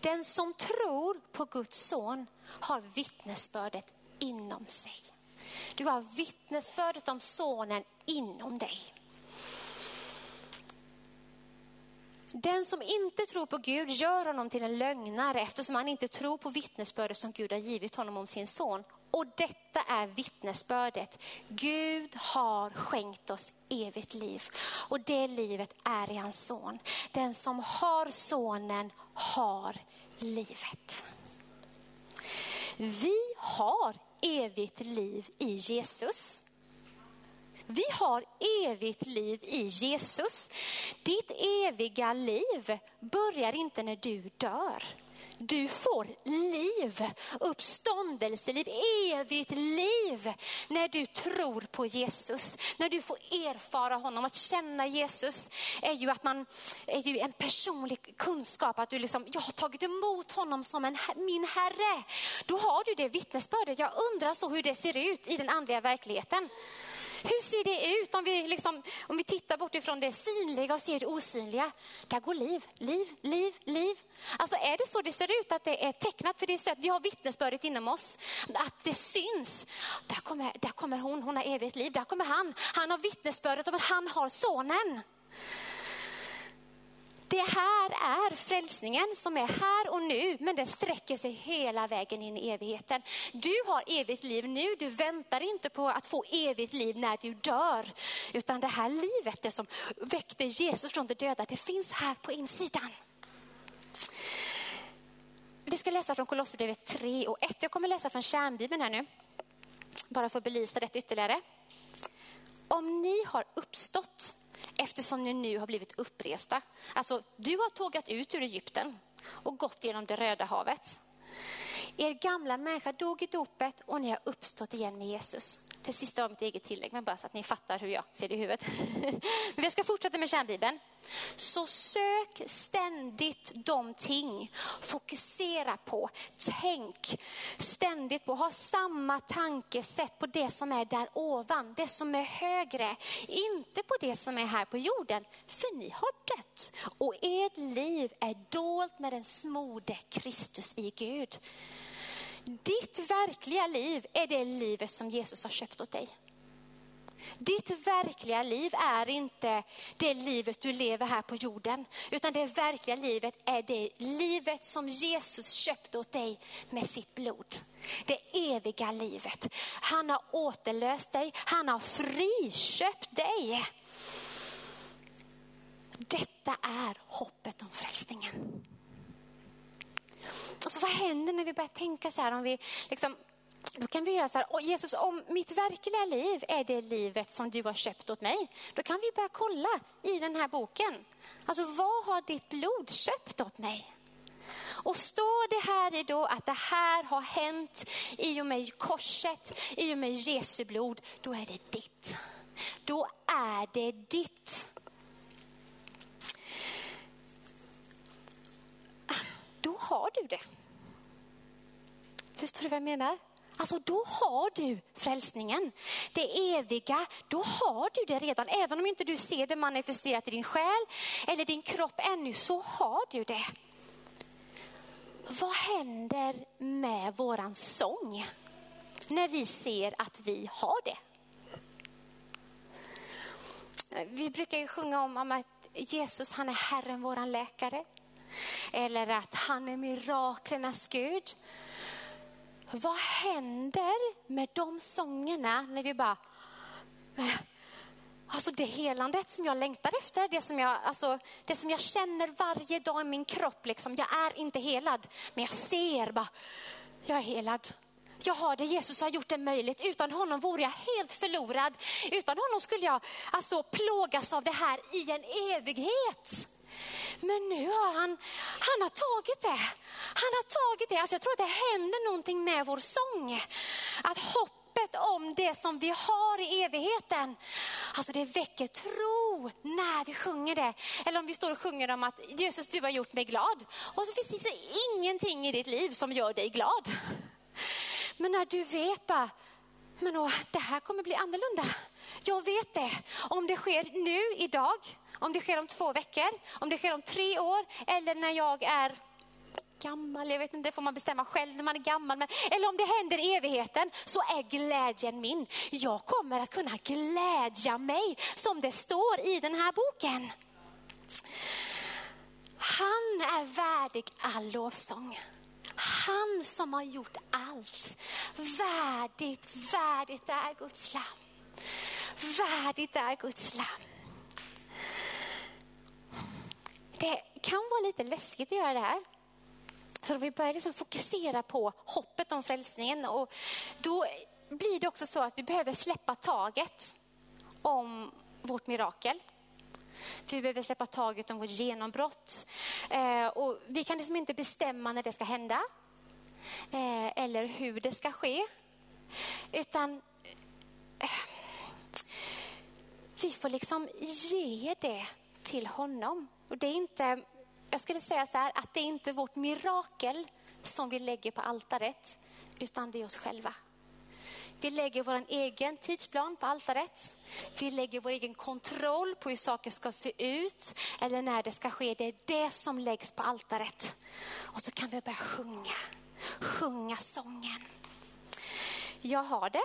Den som tror på Guds son har vittnesbördet inom sig. Du har vittnesbördet om sonen inom dig. Den som inte tror på Gud gör honom till en lögnare eftersom han inte tror på vittnesbördet som Gud har givit honom om sin son. Och detta är vittnesbördet. Gud har skänkt oss evigt liv och det livet är i hans son. Den som har sonen har livet. Vi har evigt liv i Jesus. Vi har evigt liv i Jesus. Ditt eviga liv börjar inte när du dör. Du får liv, uppståndelseliv, evigt liv när du tror på Jesus. När du får erfara honom. Att känna Jesus är ju att man är ju en personlig kunskap. Att du liksom, jag har tagit emot honom som en, min Herre. Då har du det vittnesbördet. Jag undrar så hur det ser ut i den andliga verkligheten. Hur ser det ut om vi, liksom, om vi tittar bort ifrån det synliga och ser det osynliga? Där går liv, liv, liv, liv. Alltså är det så det ser ut att det är tecknat? För det är så att vi har vittnesbördet inom oss. Att det syns. Där kommer, där kommer hon, hon har evigt liv. Där kommer han, han har vittnesbördet om att han har sonen. Det här är frälsningen som är här och nu, men den sträcker sig hela vägen in i evigheten. Du har evigt liv nu, du väntar inte på att få evigt liv när du dör. Utan det här livet, det som väckte Jesus från de döda, det finns här på insidan. Vi ska läsa från Kolosserbrevet 3 och 1. Jag kommer läsa från kärnbibeln här nu, bara för att belysa det ytterligare. Om ni har uppstått eftersom ni nu har blivit uppresta. Alltså, du har tågat ut ur Egypten och gått genom det röda havet. Er gamla människa dog i dopet och ni har uppstått igen med Jesus. Det sista var mitt eget tillägg, men bara så att ni fattar hur jag ser det i huvudet. Men vi ska fortsätta med kärnbibeln. Så sök ständigt de ting, fokusera på, tänk ständigt på, ha samma tankesätt på det som är där ovan, det som är högre. Inte på det som är här på jorden, för ni har dött och ert liv är dolt med den smorde Kristus i Gud. Ditt verkliga liv är det livet som Jesus har köpt åt dig. Ditt verkliga liv är inte det livet du lever här på jorden, utan det verkliga livet är det livet som Jesus köpte åt dig med sitt blod. Det eviga livet. Han har återlöst dig, han har friköpt dig. Detta är hoppet om frälsningen. Alltså, vad händer när vi börjar tänka så här? Om vi liksom, då kan vi göra så här, Jesus om mitt verkliga liv är det livet som du har köpt åt mig, då kan vi börja kolla i den här boken. Alltså vad har ditt blod köpt åt mig? Och står det här i då att det här har hänt i och med korset, i och med Jesu blod, då är det ditt. Då är det ditt. Då har du det. Förstår du vad jag menar? Alltså då har du frälsningen. Det eviga, då har du det redan. Även om inte du ser det manifesterat i din själ eller din kropp ännu, så har du det. Vad händer med våran sång när vi ser att vi har det? Vi brukar ju sjunga om, att Jesus han är Herren, våran läkare. Eller att han är miraklernas Gud. Vad händer med de sångerna när vi bara... Alltså det helandet som jag längtar efter, det som jag, alltså, det som jag känner varje dag i min kropp. Liksom. Jag är inte helad, men jag ser bara, jag är helad. Jag har det, Jesus har gjort det möjligt. Utan honom vore jag helt förlorad. Utan honom skulle jag alltså plågas av det här i en evighet. Men nu har han, han har tagit det. Han har tagit det. Alltså jag tror att det händer någonting med vår sång. Att hoppet om det som vi har i evigheten, alltså det väcker tro när vi sjunger det. Eller om vi står och sjunger om att Jesus du har gjort mig glad. Och så finns det ingenting i ditt liv som gör dig glad. Men när du vet bara, men åh, det här kommer bli annorlunda. Jag vet det. Om det sker nu, idag, om det sker om två veckor, om det sker om tre år eller när jag är gammal, jag vet inte, det får man bestämma själv när man är gammal. Men, eller om det händer i evigheten så är glädjen min. Jag kommer att kunna glädja mig som det står i den här boken. Han är värdig all lovsång. Han som har gjort allt. Värdigt, värdigt är Guds lamm. Värdigt är Guds lamm. Det kan vara lite läskigt att göra det här. För vi börjar liksom fokusera på hoppet om frälsningen och då blir det också så att vi behöver släppa taget om vårt mirakel. Vi behöver släppa taget om vårt genombrott. Eh, och vi kan liksom inte bestämma när det ska hända eh, eller hur det ska ske. Utan eh, vi får liksom ge det till honom. Och det är inte, jag skulle säga så här, att det är inte vårt mirakel som vi lägger på altaret, utan det är oss själva. Vi lägger vår egen tidsplan på altaret. Vi lägger vår egen kontroll på hur saker ska se ut eller när det ska ske. Det är det som läggs på altaret. Och så kan vi börja sjunga, sjunga sången. Jag har det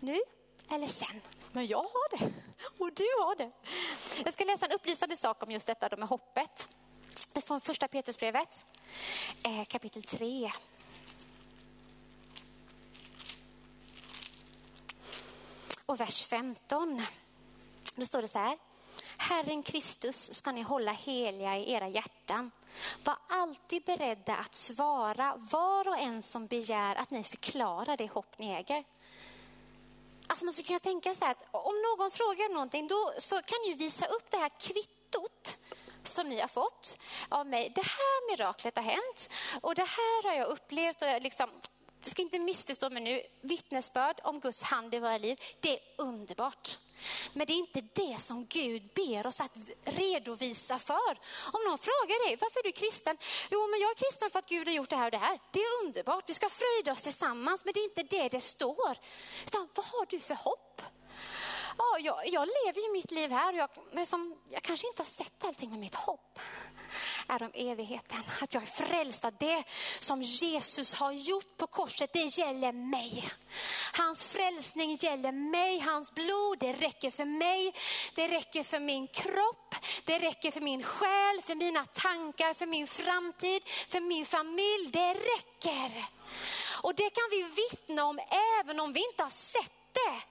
nu eller sen. Men jag har det och du har det. Jag ska läsa en upplysande sak om just detta med hoppet. Från första Petrusbrevet, eh, kapitel 3. Och vers 15. Då står det så här. Herren Kristus ska ni hålla heliga i era hjärtan. Var alltid beredda att svara var och en som begär att ni förklarar det hopp ni äger. Alltså man skulle kunna tänka sig att om någon frågar någonting då så kan ni visa upp det här kvittot som ni har fått av mig. Det här miraklet har hänt och det här har jag upplevt. Och liksom, du ska inte missförstå mig nu. Vittnesbörd om Guds hand i våra liv, det är underbart. Men det är inte det som Gud ber oss att redovisa för. Om någon frågar dig, varför är du kristen? Jo, men jag är kristen för att Gud har gjort det här och det här. Det är underbart, vi ska fröjda oss tillsammans, men det är inte det det står. Utan vad har du för hopp? Ja, jag, jag lever ju mitt liv här och jag, men som, jag kanske inte har sett allting med mitt hopp är om evigheten. Att jag är frälst, att det som Jesus har gjort på korset, det gäller mig. Hans frälsning gäller mig, hans blod, det räcker för mig. Det räcker för min kropp, det räcker för min själ, för mina tankar, för min framtid, för min familj. Det räcker. Och det kan vi vittna om även om vi inte har sett det.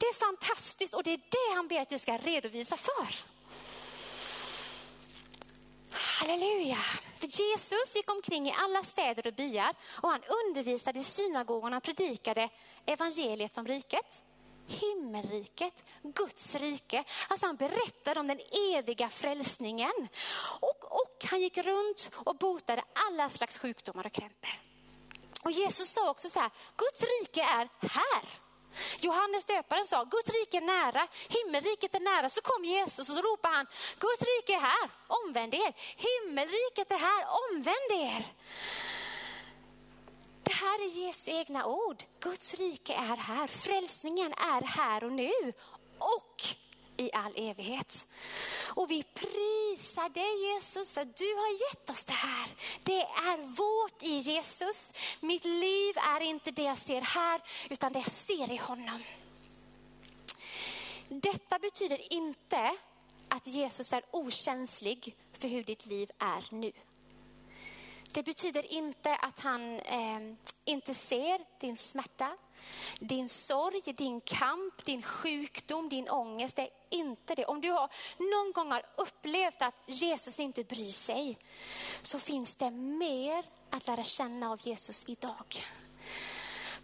Det är fantastiskt och det är det han ber att vi ska redovisa för. Halleluja! Jesus gick omkring i alla städer och byar och han undervisade i synagogorna och predikade evangeliet om riket. Himmelriket, Guds rike. Alltså han berättade om den eviga frälsningen. Och, och han gick runt och botade alla slags sjukdomar och krämpor. Och Jesus sa också så här, Guds rike är här. Johannes döparen sa, Guds rike är nära, himmelriket är nära. Så kom Jesus och så ropade han, Guds rike är här, omvänd er. Himmelriket är här, omvänd er. Det här är Jesu egna ord. Guds rike är här, frälsningen är här och nu. Och i all evighet. Och vi prisar dig Jesus för du har gett oss det här. Det är vårt i Jesus. Mitt liv är inte det jag ser här utan det jag ser i honom. Detta betyder inte att Jesus är okänslig för hur ditt liv är nu. Det betyder inte att han eh, inte ser din smärta, din sorg, din kamp, din sjukdom, din ångest. Det är inte det. Om du har någon gång har upplevt att Jesus inte bryr sig så finns det mer att lära känna av Jesus idag.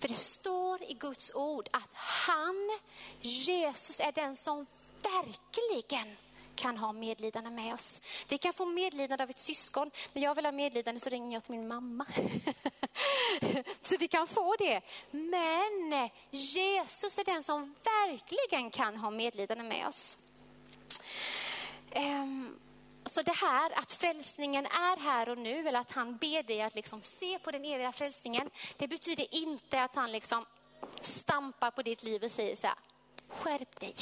För det står i Guds ord att han, Jesus, är den som verkligen kan ha medlidande med oss. Vi kan få medlidande av ett syskon. När jag vill ha medlidande så ringer jag till min mamma. så vi kan få det. Men Jesus är den som verkligen kan ha medlidande med oss. Um, så det här att frälsningen är här och nu, eller att han ber dig att liksom se på den eviga frälsningen, det betyder inte att han liksom stampar på ditt liv och säger så här, skärp dig.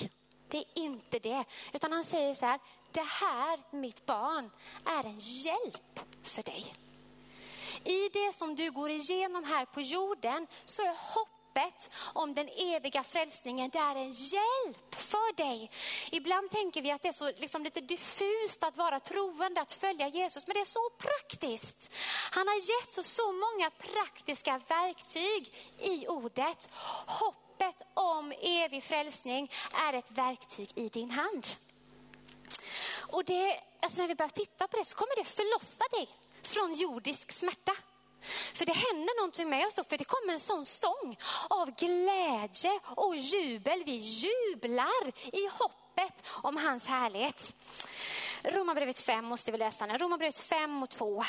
Det är inte det, utan han säger så här, det här mitt barn är en hjälp för dig. I det som du går igenom här på jorden så är hoppet om den eviga frälsningen, det är en hjälp för dig. Ibland tänker vi att det är så liksom lite diffust att vara troende, att följa Jesus, men det är så praktiskt. Han har gett oss så många praktiska verktyg i ordet. Hoppet evig frälsning är ett verktyg i din hand. Och det, alltså när vi börjar titta på det så kommer det förlossa dig från jordisk smärta. För det händer någonting med oss då, för det kommer en sån sång av glädje och jubel. Vi jublar i hoppet om hans härlighet. Romarbrevet 5 måste vi läsa nu. Romarbrevet 5 och 2.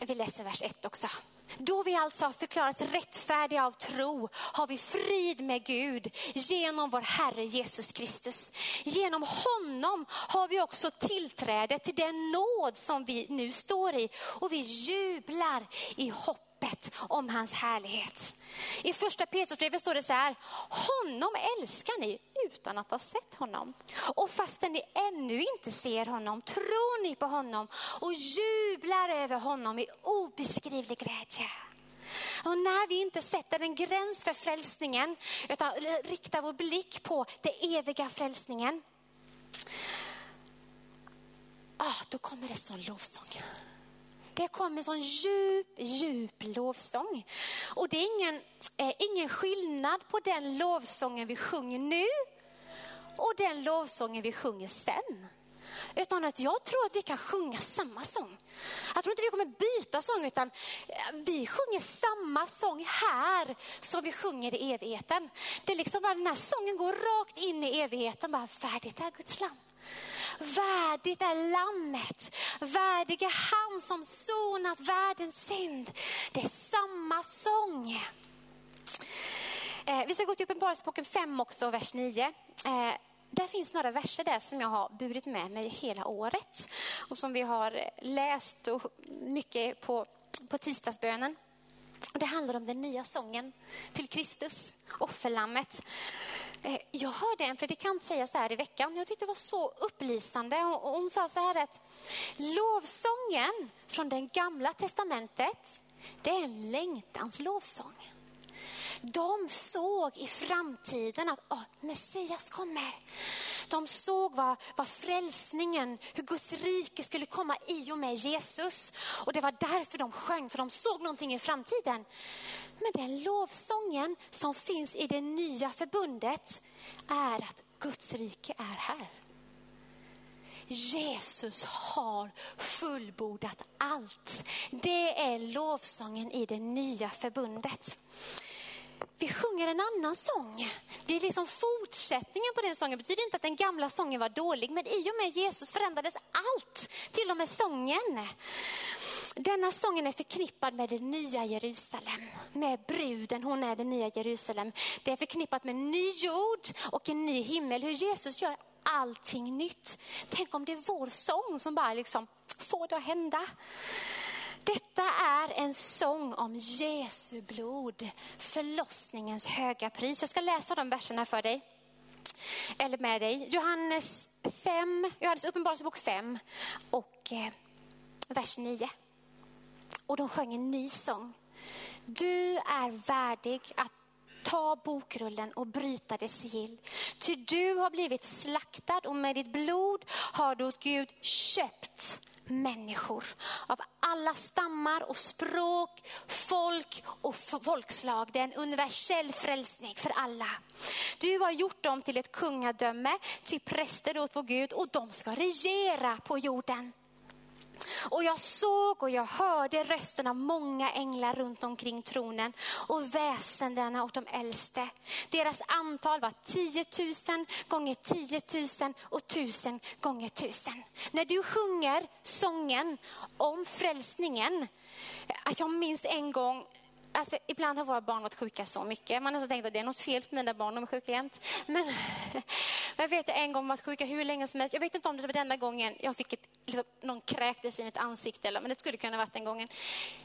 Vi läser vers 1 också. Då vi alltså har förklarats rättfärdiga av tro har vi frid med Gud genom vår Herre Jesus Kristus. Genom honom har vi också tillträde till den nåd som vi nu står i och vi jublar i hopp om hans härlighet. I första Petrusbrevet står det så här, honom älskar ni utan att ha sett honom. Och fastän ni ännu inte ser honom tror ni på honom och jublar över honom i obeskrivlig glädje. Och när vi inte sätter en gräns för frälsningen utan riktar vår blick på den eviga frälsningen. Ah, då kommer det sån lovsång. Det kommer sån djup, djup lovsång. Och det är ingen, eh, ingen skillnad på den lovsången vi sjunger nu och den lovsången vi sjunger sen. Utan att jag tror att vi kan sjunga samma sång. Jag tror inte vi kommer byta sång utan eh, vi sjunger samma sång här som vi sjunger i evigheten. Det är liksom bara den här sången går rakt in i evigheten. Bara färdigt är Guds land. Värdigt är lammet, värdig är han som sonat världens synd. Det är samma sång. Eh, vi ska gå till Uppenbarelseboken 5 också, vers 9. Eh, där finns några verser där som jag har burit med mig hela året och som vi har läst och mycket på, på tisdagsbönen. Det handlar om den nya sången till Kristus, offerlammet. Eh, jag hörde en predikant säga så här i veckan, jag tyckte det var så upplysande. Och hon sa så här att lovsången från det gamla testamentet, det är en längtans lovsång. De såg i framtiden att oh, Messias kommer. De såg vad, vad frälsningen, hur Guds rike skulle komma i och med Jesus. Och det var därför de sjöng, för de såg någonting i framtiden. Men den lovsången som finns i det nya förbundet är att Guds rike är här. Jesus har fullbordat allt. Det är lovsången i det nya förbundet vi sjunger en annan sång. Det är liksom fortsättningen på den sången. Det betyder inte att den gamla sången var dålig, men i och med Jesus förändrades allt, till och med sången. Denna sången är förknippad med det nya Jerusalem, med bruden, hon är det nya Jerusalem. Det är förknippat med ny jord och en ny himmel, hur Jesus gör allting nytt. Tänk om det är vår sång som bara liksom får det att hända. Detta är en sång om Jesu blod, förlossningens höga pris. Jag ska läsa de verserna för dig. Eller med dig. Johannes 5, Johannes uppenbarelsebok 5 och eh, vers 9. Och de sjöng en ny sång. Du är värdig att ta bokrullen och bryta dess sigill. Ty du har blivit slaktad och med ditt blod har du åt Gud köpt människor av alla stammar och språk, folk och folkslag. Det är en universell frälsning för alla. Du har gjort dem till ett kungadöme, till präster åt vår Gud och de ska regera på jorden. Och jag såg och jag hörde rösten av många änglar runt omkring tronen och väsendena och de äldste. Deras antal var 10 000 gånger 10 000 och 1000 gånger 1000. När du sjunger sången om frälsningen, att jag minns en gång Alltså, ibland har våra barn varit sjuka så mycket. Man har tänkt att det är något fel på mina barn, de är sjuka jämt. Men jag vet en gång varit sjuka hur länge som helst. Jag vet inte om det var denna gången jag fick ett, liksom, någon kräktes i mitt ansikte, eller, men det skulle kunna varit den gången.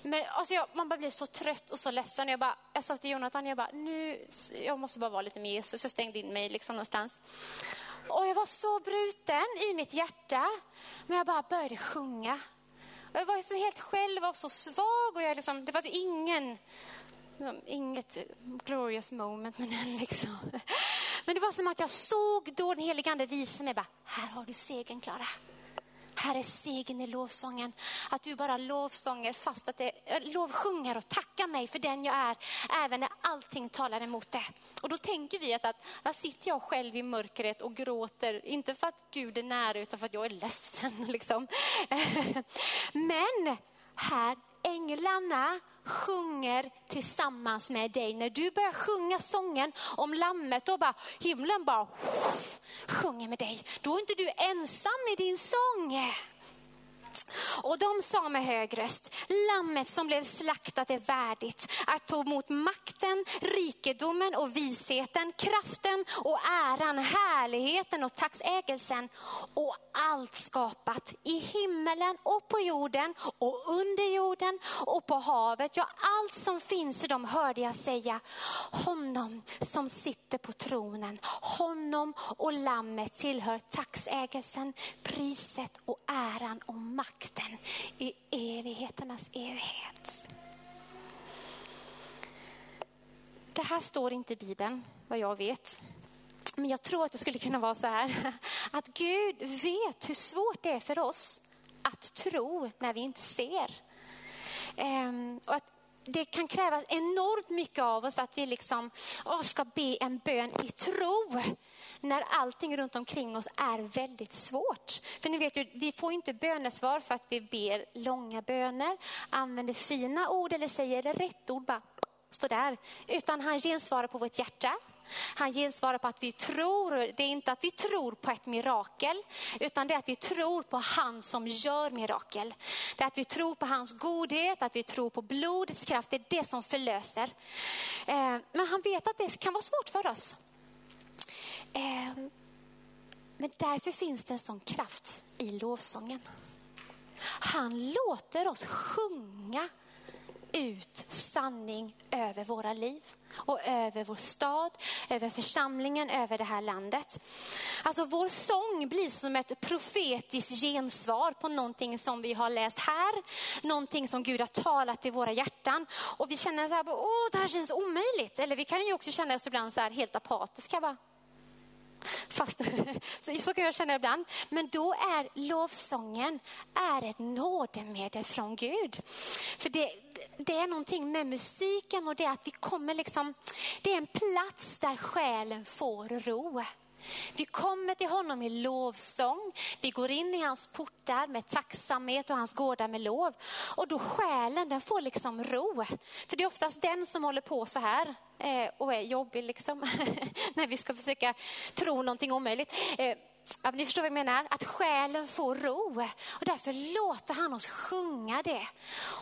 Men alltså, jag, man bara blir så trött och så ledsen. Jag, bara, jag sa till Jonathan, jag bara, nu, jag måste bara vara lite med Jesus. Jag stängde in mig liksom någonstans. Och jag var så bruten i mitt hjärta. Men jag bara började sjunga. Jag var så helt själv och så svag. Och jag liksom, det var ingen, liksom, inget glorious moment. Men, liksom. men det var som att jag såg då den helige ande visa mig. Bara, här har du segern Klara. Här är segern i lovsången. Att du bara lovsånger fast att det eh, lovsjunger och tackar mig för den jag är. Även när allting talar emot det. Och då tänker vi att, att här sitter jag själv i mörkret och gråter. Inte för att Gud är nära utan för att jag är ledsen. Liksom. Men här, änglarna sjunger tillsammans med dig. När du börjar sjunga sången om lammet då bara himlen bara sjunger med dig. Då är inte du ensam i din sång. Och de sa med hög röst, lammet som blev slaktat är värdigt att ta emot makten, rikedomen och visheten, kraften och äran, härligheten och tacksägelsen. Och allt skapat i himmelen och på jorden och under jorden och på havet. Ja, allt som finns i dem hörde jag säga, honom som sitter på tronen, honom och lammet tillhör tacksägelsen, priset och äran och makten makten i evigheternas evighet. Det här står inte i Bibeln, vad jag vet. Men jag tror att det skulle kunna vara så här, att Gud vet hur svårt det är för oss att tro när vi inte ser. Ehm, och att det kan krävas enormt mycket av oss att vi liksom, åh, ska be en bön i tro när allting runt omkring oss är väldigt svårt. För ni vet ju, vi får inte bönesvar för att vi ber långa böner, använder fina ord eller säger rätt ord, bara står där. Utan han gensvarar på vårt hjärta. Han gensvarar på att vi tror, det är inte att vi tror på ett mirakel, utan det är att vi tror på han som gör mirakel. Det är att vi tror på hans godhet, att vi tror på blodets kraft, det är det som förlöser. Eh, men han vet att det kan vara svårt för oss. Eh, men därför finns det en sån kraft i lovsången. Han låter oss sjunga ut sanning över våra liv och över vår stad, över församlingen, över det här landet. Alltså vår sång blir som ett profetiskt gensvar på någonting som vi har läst här, någonting som Gud har talat i våra hjärtan. Och vi känner så här, åh det här känns omöjligt. Eller vi kan ju också känna oss ibland så här helt apatiska. Bara, Fast, så, så kan jag känna ibland. Men då är lovsången är ett nådemedel från Gud. För det, det är någonting med musiken och det att vi kommer liksom, det är en plats där själen får ro. Vi kommer till honom i lovsång. Vi går in i hans portar med tacksamhet och hans gårdar med lov. Och då själen den får liksom ro. För det är oftast den som håller på så här eh, och är jobbig liksom. När vi ska försöka tro någonting omöjligt. Eh, ja, ni förstår vad jag menar? Att själen får ro. Och därför låter han oss sjunga det.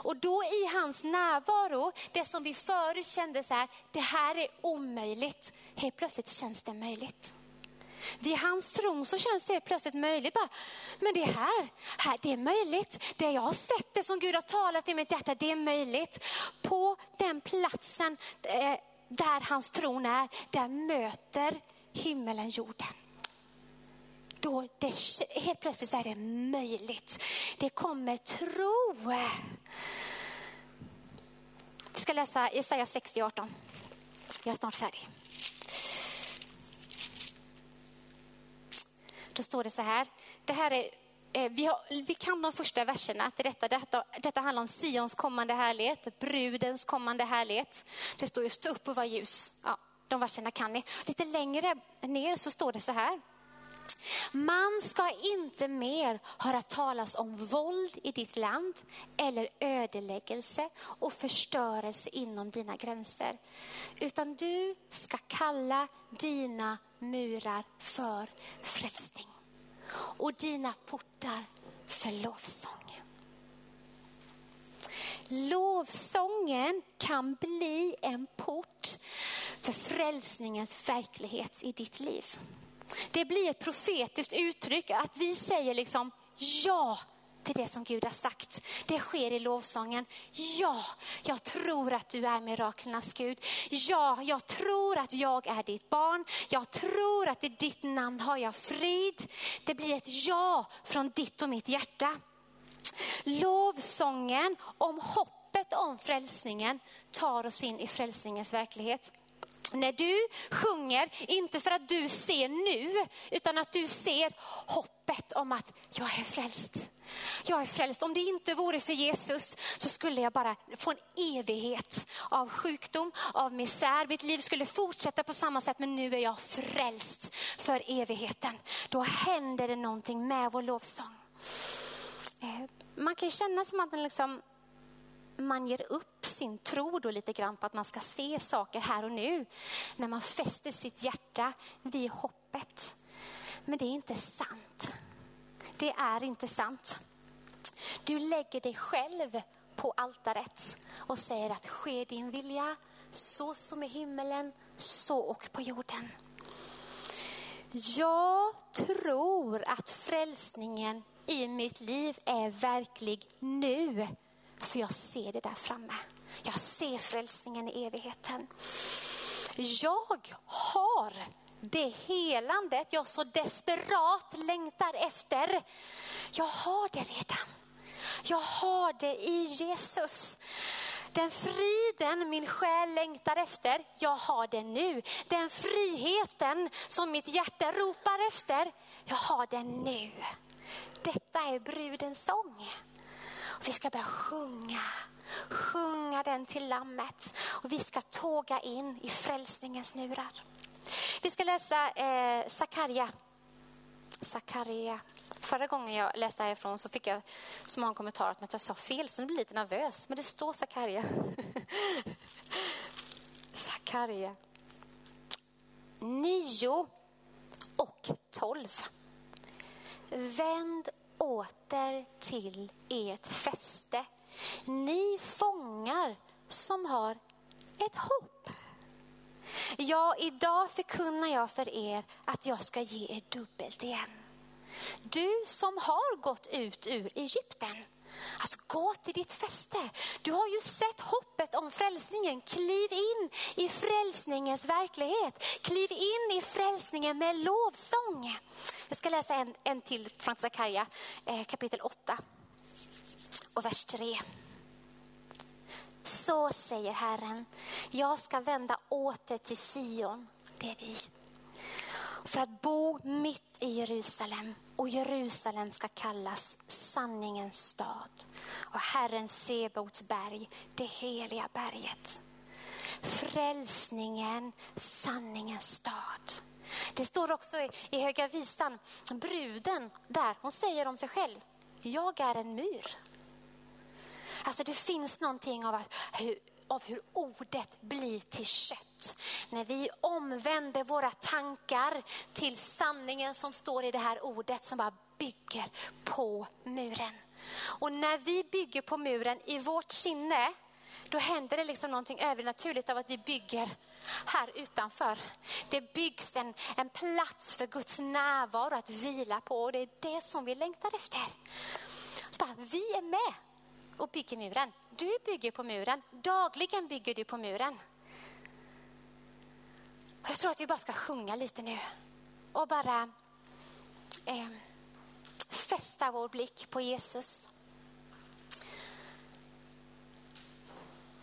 Och då i hans närvaro, det som vi förut kände så här, det här är omöjligt. Helt plötsligt känns det möjligt. Vid hans tron så känns det plötsligt möjligt. Bara, men det här, här, det är möjligt. Det jag har sett, det som Gud har talat i mitt hjärta, det är möjligt. På den platsen eh, där hans tron är, där möter himmelen jorden. Då det, helt plötsligt så är det möjligt. Det kommer tro. Vi ska läsa Jesaja 60, 18. Jag är snart färdig. Då står det så här. Det här är, eh, vi, har, vi kan de första verserna till detta. detta. Detta handlar om Sions kommande härlighet, brudens kommande härlighet. Det står ju stå upp och var ljus. Ja, de verserna kan ni. Lite längre ner så står det så här. Man ska inte mer höra talas om våld i ditt land eller ödeläggelse och förstörelse inom dina gränser. Utan du ska kalla dina murar för frälsning och dina portar för lovsång. Lovsången kan bli en port för frälsningens verklighet i ditt liv. Det blir ett profetiskt uttryck att vi säger liksom ja till det som Gud har sagt. Det sker i lovsången. Ja, jag tror att du är miraklernas Gud. Ja, jag tror att jag är ditt barn. Jag tror att i ditt namn har jag frid. Det blir ett ja från ditt och mitt hjärta. Lovsången om hoppet om frälsningen tar oss in i frälsningens verklighet. När du sjunger, inte för att du ser nu, utan att du ser hoppet om att jag är frälst. Jag är frälst. Om det inte vore för Jesus så skulle jag bara få en evighet av sjukdom, av misär. Mitt liv skulle fortsätta på samma sätt men nu är jag frälst för evigheten. Då händer det någonting med vår lovsång. Eh, man kan känna som att man liksom man ger upp sin tro då lite grann på att man ska se saker här och nu. När man fäster sitt hjärta vid hoppet. Men det är inte sant. Det är inte sant. Du lägger dig själv på altaret och säger att ske din vilja så som i himmelen, så och på jorden. Jag tror att frälsningen i mitt liv är verklig nu. För jag ser det där framme. Jag ser frälsningen i evigheten. Jag har det helandet jag så desperat längtar efter. Jag har det redan. Jag har det i Jesus. Den friden min själ längtar efter, jag har den nu. Den friheten som mitt hjärta ropar efter, jag har den nu. Detta är brudens sång. Och vi ska börja sjunga, sjunga den till lammet. Och vi ska tåga in i frälsningens murar. Vi ska läsa eh, Sakarja. Sakarja. Förra gången jag läste härifrån så fick jag så många kommentarer att jag sa fel så nu blir jag lite nervös. Men det står Sakarja. Sakarja. 9 och 12. Vänd åter till ert fäste. Ni fångar som har ett hopp. Ja, idag förkunnar jag för er att jag ska ge er dubbelt igen. Du som har gått ut ur Egypten, alltså gå till ditt fäste. Du har ju sett hoppet om frälsningen. Kliv in i frälsningens verklighet. Kliv in i frälsningen med lovsång. Jag ska läsa en, en till från Sakarja, eh, kapitel 8 och vers 3. Så säger Herren, jag ska vända åter till Sion, det är vi. För att bo mitt i Jerusalem och Jerusalem ska kallas sanningens stad och Herren Sebaots berg, det heliga berget. Frälsningen, sanningens stad. Det står också i, i Höga Visan, bruden där, hon säger om sig själv, jag är en mur. Alltså det finns någonting av, att, hur, av hur ordet blir till kött. När vi omvänder våra tankar till sanningen som står i det här ordet som bara bygger på muren. Och när vi bygger på muren i vårt sinne, då händer det liksom någonting övernaturligt av att vi bygger här utanför. Det byggs en, en plats för Guds närvaro att vila på och det är det som vi längtar efter. Så bara, vi är med och bygger muren. Du bygger på muren. Dagligen bygger du på muren. Jag tror att vi bara ska sjunga lite nu och bara eh, fästa vår blick på Jesus.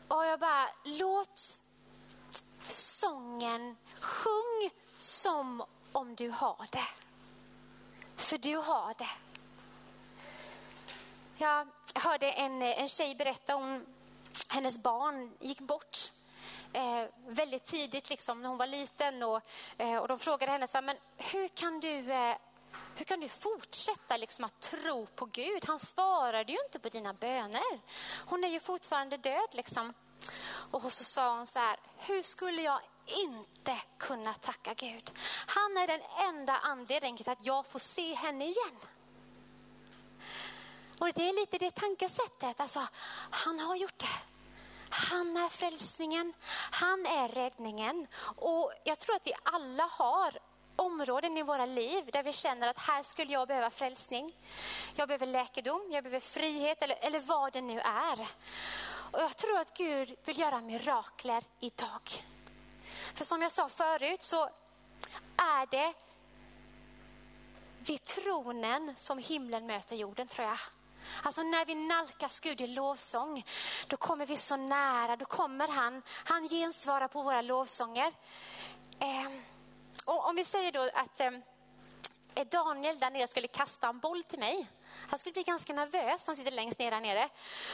Och jag bara, låt sången sjung som om du har det. För du har det. Jag jag hörde en, eh, en tjej berätta om hennes barn gick bort eh, väldigt tidigt liksom, när hon var liten. Och, eh, och de frågade henne, så här, men hur kan du, eh, hur kan du fortsätta liksom, att tro på Gud? Han svarade ju inte på dina böner. Hon är ju fortfarande död. Liksom. Och så sa hon så här, hur skulle jag inte kunna tacka Gud? Han är den enda anledningen till att jag får se henne igen. Och det är lite det tankesättet. Alltså, han har gjort det. Han är frälsningen, han är räddningen. Och jag tror att vi alla har områden i våra liv där vi känner att här skulle jag behöva frälsning. Jag behöver läkedom, jag behöver frihet eller, eller vad det nu är. Och jag tror att Gud vill göra mirakler idag. För som jag sa förut så är det vid tronen som himlen möter jorden tror jag. Alltså när vi nalkas Gud i lovsång, då kommer vi så nära. Då kommer han, han gensvarar på våra lovsånger. Eh, och om vi säger då att eh, Daniel där nere skulle kasta en boll till mig. Han skulle bli ganska nervös han sitter längst ner där nere.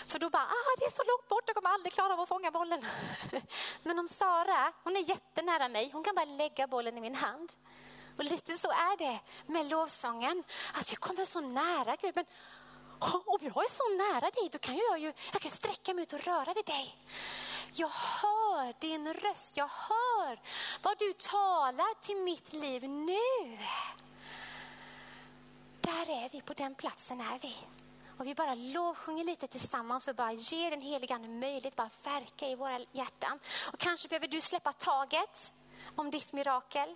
För då bara, ah, det är så långt bort, jag kommer aldrig klara av att fånga bollen. Men om Sara, hon är jättenära mig, hon kan bara lägga bollen i min hand. Och lite så är det med lovsången, att vi kommer så nära Gud. Men om jag är så nära dig, då kan jag ju jag kan sträcka mig ut och röra vid dig. Jag hör din röst, jag hör vad du talar till mitt liv nu. Där är vi, på den platsen är vi. Och vi bara lovsjunger lite tillsammans och bara ger den heliga Ande möjlighet att verka i våra hjärtan. Och kanske behöver du släppa taget om ditt mirakel.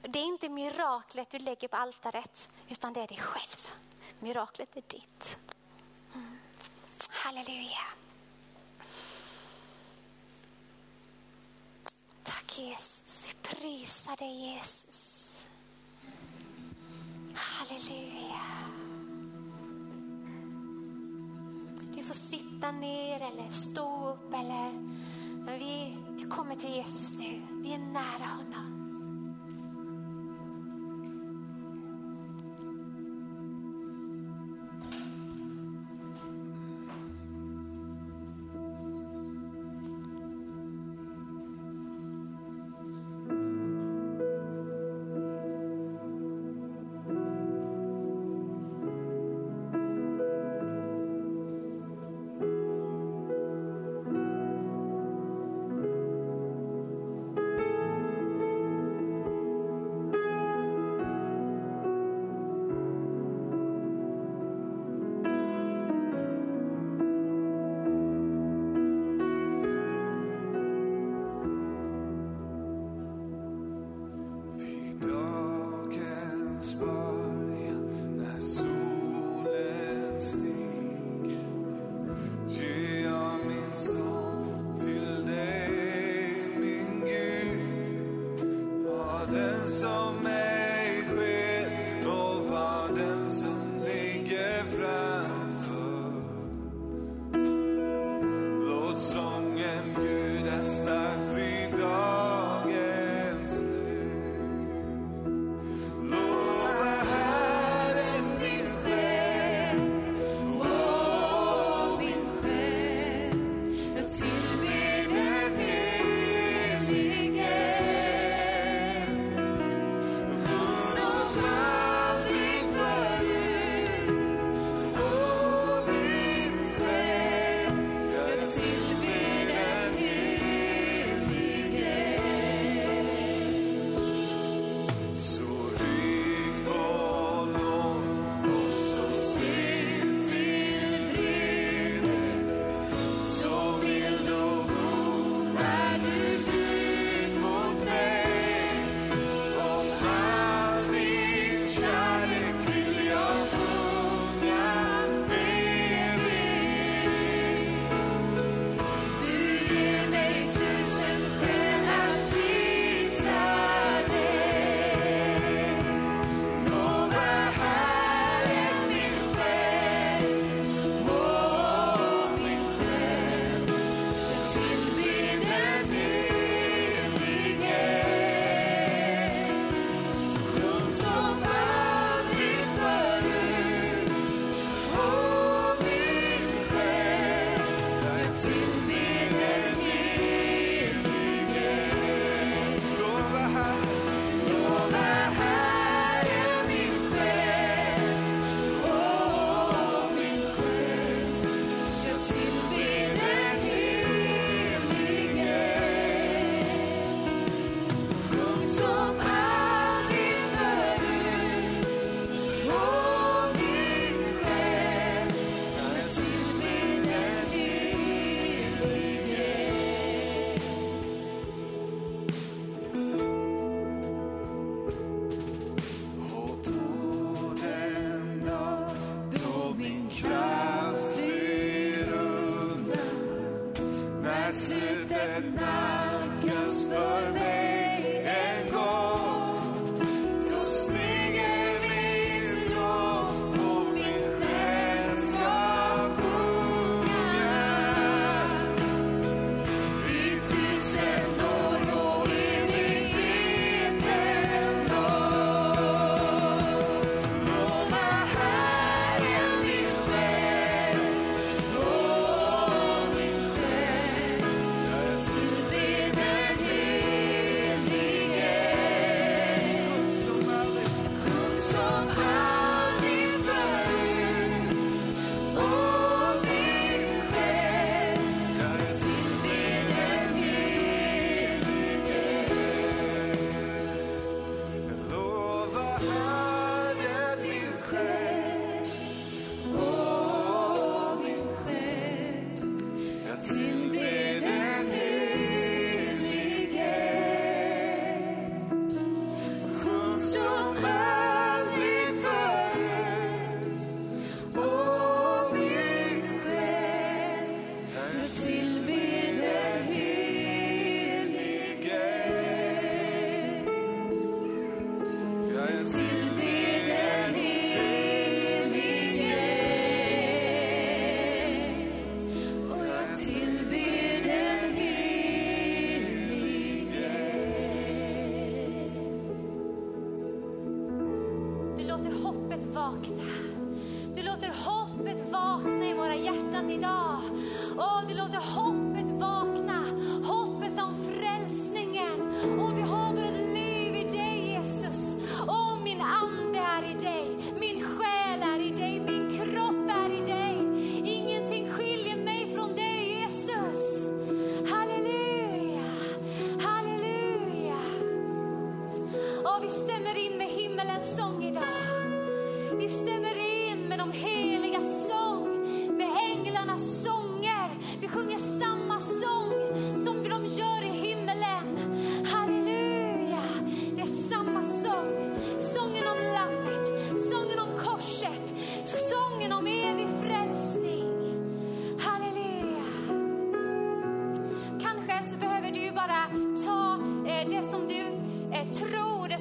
Det är inte miraklet du lägger på altaret, utan det är dig själv. Miraklet är ditt. Mm. Halleluja. Tack Jesus, vi prisar dig Jesus. Halleluja. Du får sitta ner eller stå upp eller men vi, vi kommer till Jesus nu. Vi är nära honom.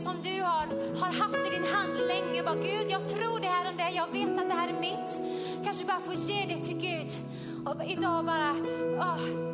som du har, har haft i din hand länge. Bara, Gud, jag tror det här om dig. Jag vet att det här är mitt. Kanske bara få ge det till Gud. Och idag bara... Oh